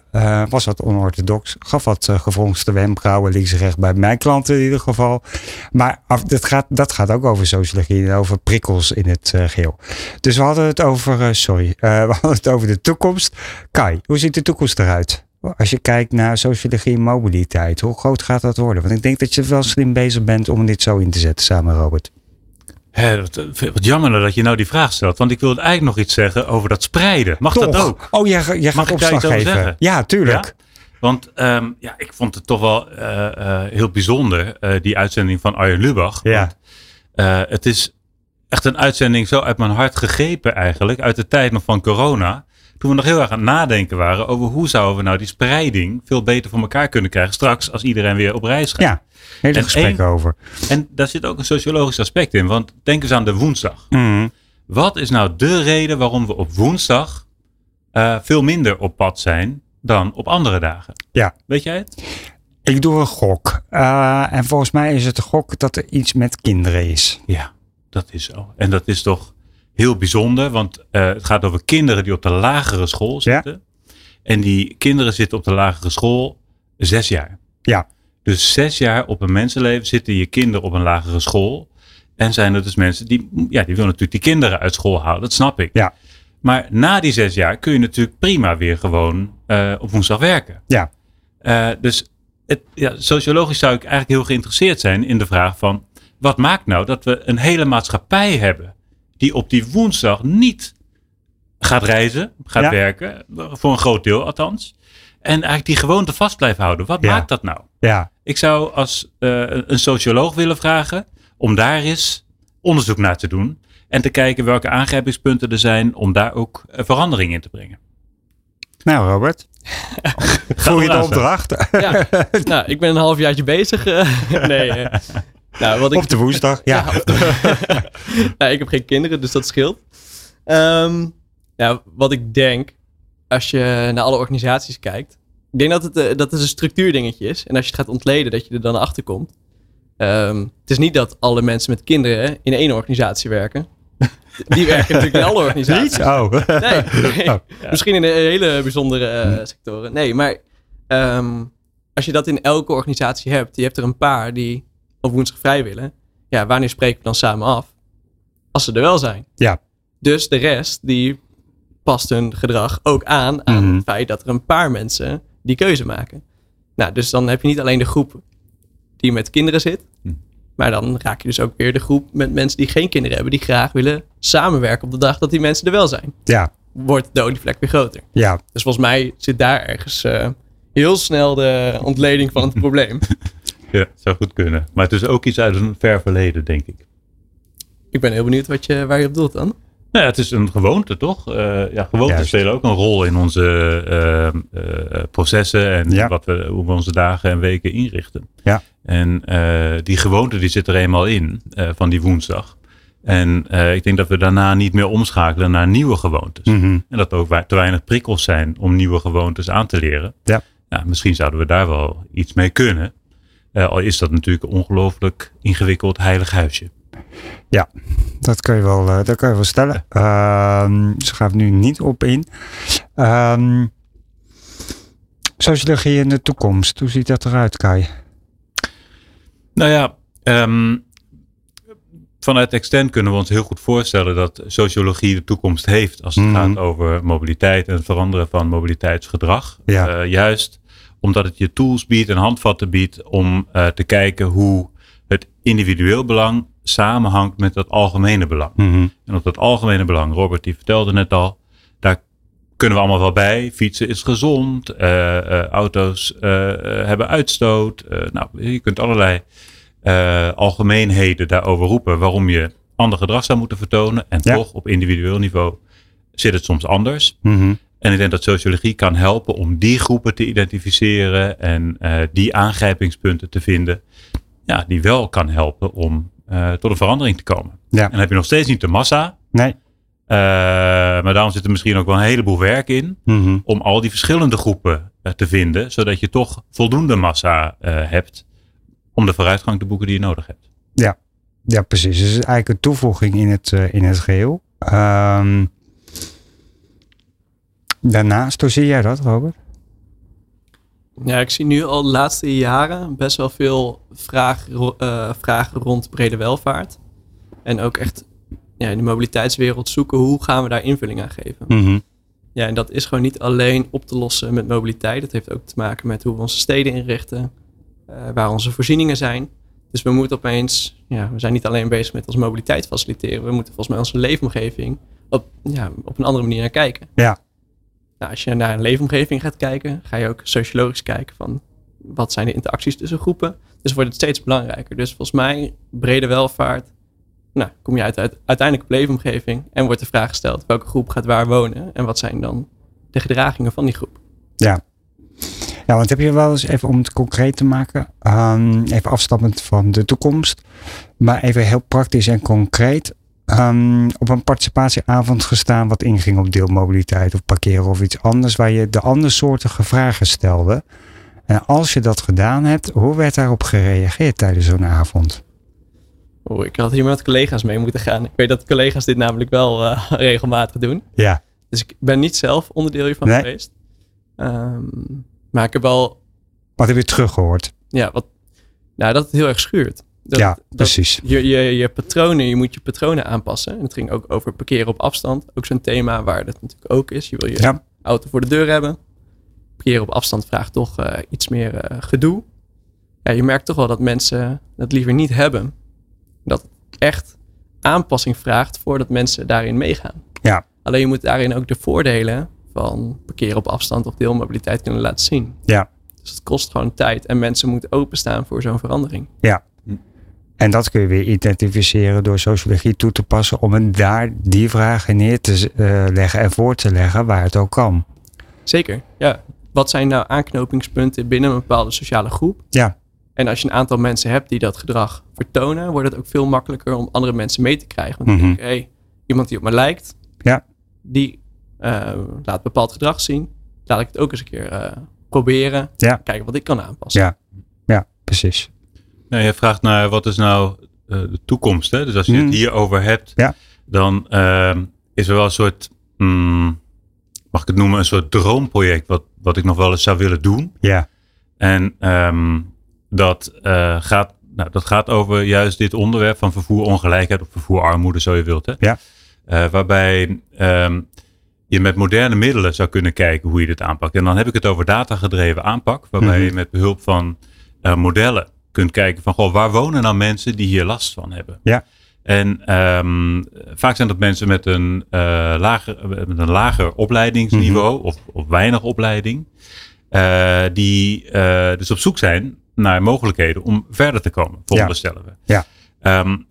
Was wat onorthodox. Gaf wat uh, gefronste wenkbrauwen links en rechts bij mijn klanten in ieder geval. Maar af, dat, gaat, dat gaat ook over sociologie en over prikkels in het uh, geheel. Dus we hadden het over, uh, sorry, uh, <laughs> we hadden het over de toekomst. Kai, hoe ziet de toekomst eruit? Als je kijkt naar sociologie en mobiliteit, hoe groot gaat dat worden? Want ik denk dat je wel slim bezig bent om dit zo in te zetten samen, Robert. Hè, wat, wat jammer dat je nou die vraag stelt. Want ik wilde eigenlijk nog iets zeggen over dat spreiden. Mag Toch? dat ook? Oh, jij, jij gaat opslag geven. Zeggen? Ja, tuurlijk. Ja? Want um, ja, ik vond het toch wel uh, uh, heel bijzonder, uh, die uitzending van Arjen Lubach. Ja. Want, eh, het is echt een uitzending zo uit mijn hart gegrepen eigenlijk. Uit de tijd nog van corona. Toen we nog heel erg aan het nadenken waren over hoe zouden we nou die spreiding veel beter voor elkaar kunnen krijgen straks als iedereen weer op reis gaat. Ja, hele En gesprek één- over. En daar zit ook een sociologisch aspect in. Want denk eens aan de woensdag. Mhm. Wat is nou de reden waarom we op woensdag eh, veel minder op pad zijn dan op andere dagen? Ja. Weet jij het? Ik doe een gok. Eh, en volgens mij is het een gok dat er iets met kinderen is. Ja, dat is zo. En dat is toch heel bijzonder, want eh, het gaat over kinderen die op de lagere school Ja. zitten. En die kinderen zitten op de lagere school zes jaar. Ja. Dus zes jaar op een mensenleven zitten je kinderen op een lagere school. En zijn er dus mensen die, ja, die willen natuurlijk die kinderen uit school halen. Dat snap ik. Ja. Maar na die zes jaar kun je natuurlijk prima weer gewoon eh, op woensdag werken. Ja. Eh, dus het, ja, sociologisch zou ik eigenlijk heel geïnteresseerd zijn in de vraag van wat maakt nou dat we een hele maatschappij hebben die op die woensdag niet gaat reizen, gaat Ja. werken, voor een groot deel althans. En eigenlijk die gewoonte vast blijft houden. Wat Ja. maakt dat nou? Ja, Ik zou als eh, een socioloog willen vragen om daar eens onderzoek naar te doen. En te kijken welke aangrijpingspunten er zijn om daar ook eh, verandering in te brengen. nou Robert. <laughs> Voel je de opdracht? Ja. nou, ik ben een halfjaartje bezig. eh. <laughs> nee. eh. Nou, wat ik, Op de woensdag? Ja. <laughs> nou, ik heb geen kinderen, dus dat scheelt. Ehm, ja, wat ik denk, als je naar alle organisaties kijkt. Ik denk dat het, dat het een structuurdingetje is. En als je het gaat ontleden, dat je er dan achter komt. Ehm, het is niet dat alle mensen met kinderen in één organisatie werken. <laughs> Die werken natuurlijk in alle organisaties. Niet? Oh. Nee, <laughs> nee. Oh. misschien in een hele bijzondere eh, sectoren. Nee, maar ehm, als je dat in elke organisatie hebt, je hebt er een paar die op woensdag vrij willen. Ja, wanneer spreken we dan samen af? Als ze er wel zijn. Ja. Dus de rest, die past hun gedrag ook aan aan Mhm. het feit dat er een paar mensen die keuze maken. Nou, dus dan heb je niet alleen de groep die met kinderen zit. Hm. Maar dan raak je dus ook weer de groep met mensen die geen kinderen hebben. Die graag willen samenwerken op de dag dat die mensen er wel zijn Ja, wordt de olievlek weer groter. ja. Dus volgens mij zit daar ergens eh, heel snel de ontleding van het <laughs> probleem. Ja, zou goed kunnen. Maar het is ook iets uit een ver verleden, denk ik. Ik ben heel benieuwd wat je, waar je op doelt dan. Nou ja, het is een gewoonte, toch? Eh, ja, gewoontes Juist. spelen ook een rol in onze eh, processen en Ja. wat we, hoe we onze dagen en weken inrichten. Ja. En eh, die gewoonte die zit er eenmaal in eh, van die woensdag. En eh, ik denk dat we daarna niet meer omschakelen naar nieuwe gewoontes. Mhm. En dat er ook te weinig prikkels zijn om nieuwe gewoontes aan te leren. Ja. Nou, misschien zouden we daar wel iets mee kunnen. Al is dat natuurlijk een ongelooflijk ingewikkeld heilig huisje. Dat kun je wel, dat kun je wel stellen. Ehm ze gaat nu niet op in. Ehm sociologie in de toekomst. Hoe ziet dat eruit, Kai? Nou ja, ehm, vanuit Extend kunnen we ons heel goed voorstellen dat sociologie de toekomst heeft als het Mhm. gaat over mobiliteit en het veranderen van mobiliteitsgedrag. Ja. Eh, juist omdat het je tools biedt en handvatten biedt om eh, te kijken hoe het individueel belang samenhangt met het algemene belang. Mhm. En op dat algemene belang, Robert die vertelde net al, daar kunnen we allemaal wel bij. Fietsen is gezond, eh, auto's hebben uitstoot. Nou, je kunt allerlei eh, algemeenheden daarover roepen waarom je ander gedrag zou moeten vertonen. En Ja. toch op individueel niveau zit het soms anders. Mhm. En ik denk dat sociologie kan helpen om die groepen te identificeren en eh, die aangrijpingspunten te vinden. Ja, die wel kan helpen om eh, tot een verandering te komen. Ja. En dan heb je nog steeds niet de massa. Nee. maar daarom zit er misschien ook wel een heleboel werk in. Mhm. Om al die verschillende groepen te vinden. Zodat je toch voldoende massa hebt. Om de vooruitgang te boeken die je nodig hebt. Ja, precies. Dus het is eigenlijk een toevoeging in het, eh, in het geheel. Ehm, daarnaast, hoe zie jij dat, Robert? Ja, ik zie nu al de laatste jaren best wel veel vraag, eh, vragen rond brede welvaart. En ook echt ja, in de mobiliteitswereld zoeken hoe gaan we daar invulling aan geven. Mhm. Ja, en dat is gewoon niet alleen op te lossen met mobiliteit. Dat heeft ook te maken met hoe we onze steden inrichten, waar onze voorzieningen zijn. Dus we moeten opeens, ja, we zijn niet alleen bezig met onze mobiliteit faciliteren. We moeten volgens mij onze leefomgeving op, ja, op een andere manier naar kijken. Ja. Nou, als je naar een leefomgeving gaat kijken, ga je ook sociologisch kijken van wat zijn de interacties tussen groepen. Dus wordt het steeds belangrijker. Dus volgens mij, brede welvaart, nou, kom je uit, uit, uiteindelijk op leefomgeving en wordt de vraag gesteld welke groep gaat waar wonen en wat zijn dan de gedragingen van die groep. Ja. Ja, want heb je wel eens even om het concreet te maken, um, even afstappend van de toekomst, maar even heel praktisch en concreet, um, op een participatieavond gestaan wat inging op deelmobiliteit of parkeren of iets anders, waar je de andersoortige vragen stelde. En als je dat gedaan hebt, hoe werd daarop gereageerd tijdens zo'n avond? Oh, ik had hier met collega's mee moeten gaan. Ik weet dat collega's dit namelijk wel uh, regelmatig doen. Ja. Dus ik ben niet zelf onderdeel hiervan nee. geweest. Um, maar ik heb wel. Wat heb je teruggehoord? Ja, wat, nou, dat het heel erg schuurt. Dat, ja, precies. je, je, je patronen, je moet je patronen aanpassen. En het ging ook over parkeren op afstand. Ook zo'n thema waar dat natuurlijk ook is. Je wil je ja. auto voor de deur hebben. Parkeren op afstand vraagt toch uh, iets meer uh, gedoe. Ja, je merkt toch wel dat mensen dat liever niet hebben. Dat het echt aanpassing vraagt voordat mensen daarin meegaan. Ja. Alleen je moet daarin ook de voordelen van parkeren op afstand of deelmobiliteit kunnen laten zien. Ja. Dus het kost gewoon tijd en mensen moeten openstaan voor zo'n verandering. Ja. En dat kun je weer identificeren door sociologie toe te passen om het daar die vragen neer te uh, leggen en voor te leggen waar het ook kan. Zeker, ja. Wat zijn nou aanknopingspunten binnen een bepaalde sociale groep? Ja. En als je een aantal mensen hebt die dat gedrag vertonen, wordt het ook veel makkelijker om andere mensen mee te krijgen. Want Mhm. dan denk ik, hey, iemand die op me lijkt, Ja. die uh, laat bepaald gedrag zien. Laat ik het ook eens een keer uh, proberen. Ja. Kijken wat ik kan aanpassen. Ja, ja precies. Nou, je vraagt naar wat is nou uh, de toekomst. Hè? Dus als je Mm. het hierover hebt, Ja. dan ehm, is er wel een soort, mm, mag ik het noemen, een soort droomproject wat, wat ik nog wel eens zou willen doen. Ja. En um, dat, uh, gaat, nou, dat gaat over juist dit onderwerp van vervoerongelijkheid of vervoerarmoede, zo je wilt. Hè? Ja. Uh, waarbij um, je met moderne middelen zou kunnen kijken hoe je dit aanpakt. En dan heb ik het over datagedreven aanpak, waarbij Mhm. je met behulp van uh, modellen kunt kijken van goh, waar wonen nou mensen die hier last van hebben. Ja. En um, vaak zijn dat mensen met een, uh, lager, met een lager opleidingsniveau Mhm. of, of weinig opleiding. Uh, die dus op zoek zijn naar mogelijkheden om verder te komen, veronderstellen we. Ja. Um,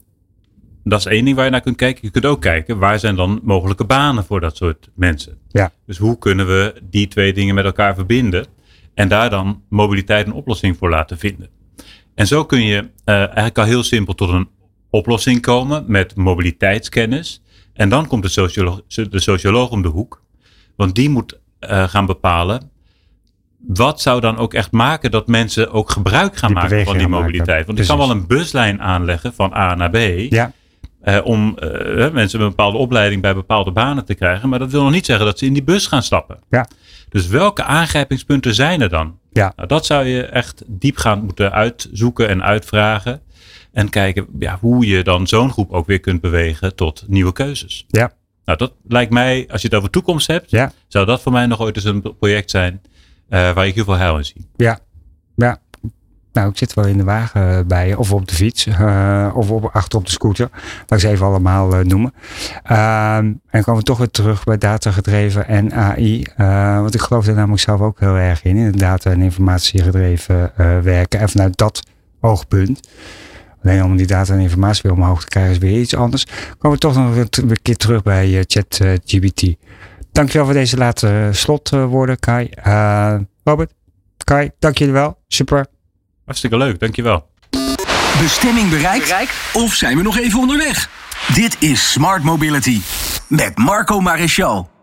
dat is één ding waar je naar kunt kijken. Je kunt ook kijken waar zijn dan mogelijke banen voor dat soort mensen. Ja. Dus hoe kunnen we die twee dingen met elkaar verbinden en daar dan mobiliteit een oplossing voor laten vinden. En zo kun je uh, eigenlijk al heel simpel tot een oplossing komen met mobiliteitskennis. En dan komt de socioloog, de socioloog om de hoek. Want die moet uh, gaan bepalen. Wat zou dan ook echt maken dat mensen ook gebruik gaan Die maken van die maken. mobiliteit? Want Precies. ik kan wel een buslijn aanleggen van A naar B. Ja. Uh, om uh, mensen met een bepaalde opleiding bij bepaalde banen te krijgen. Maar dat wil nog niet zeggen dat ze in die bus gaan stappen. Ja. Dus welke aangrijpingspunten zijn er dan? Ja. Nou, dat zou je echt diepgaand moeten uitzoeken en uitvragen. En kijken ja, hoe je dan zo'n groep ook weer kunt bewegen tot nieuwe keuzes. Ja. Nou, dat lijkt mij, als je het over toekomst hebt, Ja. zou dat voor mij nog ooit eens een project zijn uh, waar ik heel veel heil in zie. Ja. Ja. Nou, ik zit wel in de wagen bij je, of op de fiets, uh, of op, achter op de scooter. Laat ik ze even allemaal uh, noemen. Uh, en komen we toch weer terug bij datagedreven en AI. Uh, want ik geloof er namelijk zelf ook heel erg in, in data- en informatiegedreven uh, werken. En vanuit dat oogpunt. Alleen om die data en informatie weer omhoog te krijgen is weer iets anders. Komen we toch nog een keer terug bij ChatGPT. Dankjewel voor deze laatste slotwoorden, Kai. Uh, Robert, Kai, dank jullie wel. Super. Hartstikke leuk, dankjewel. Bestemming bereikt? bereikt? Of zijn we nog even onderweg? Dit is Smart Mobility met Marco Maréchal.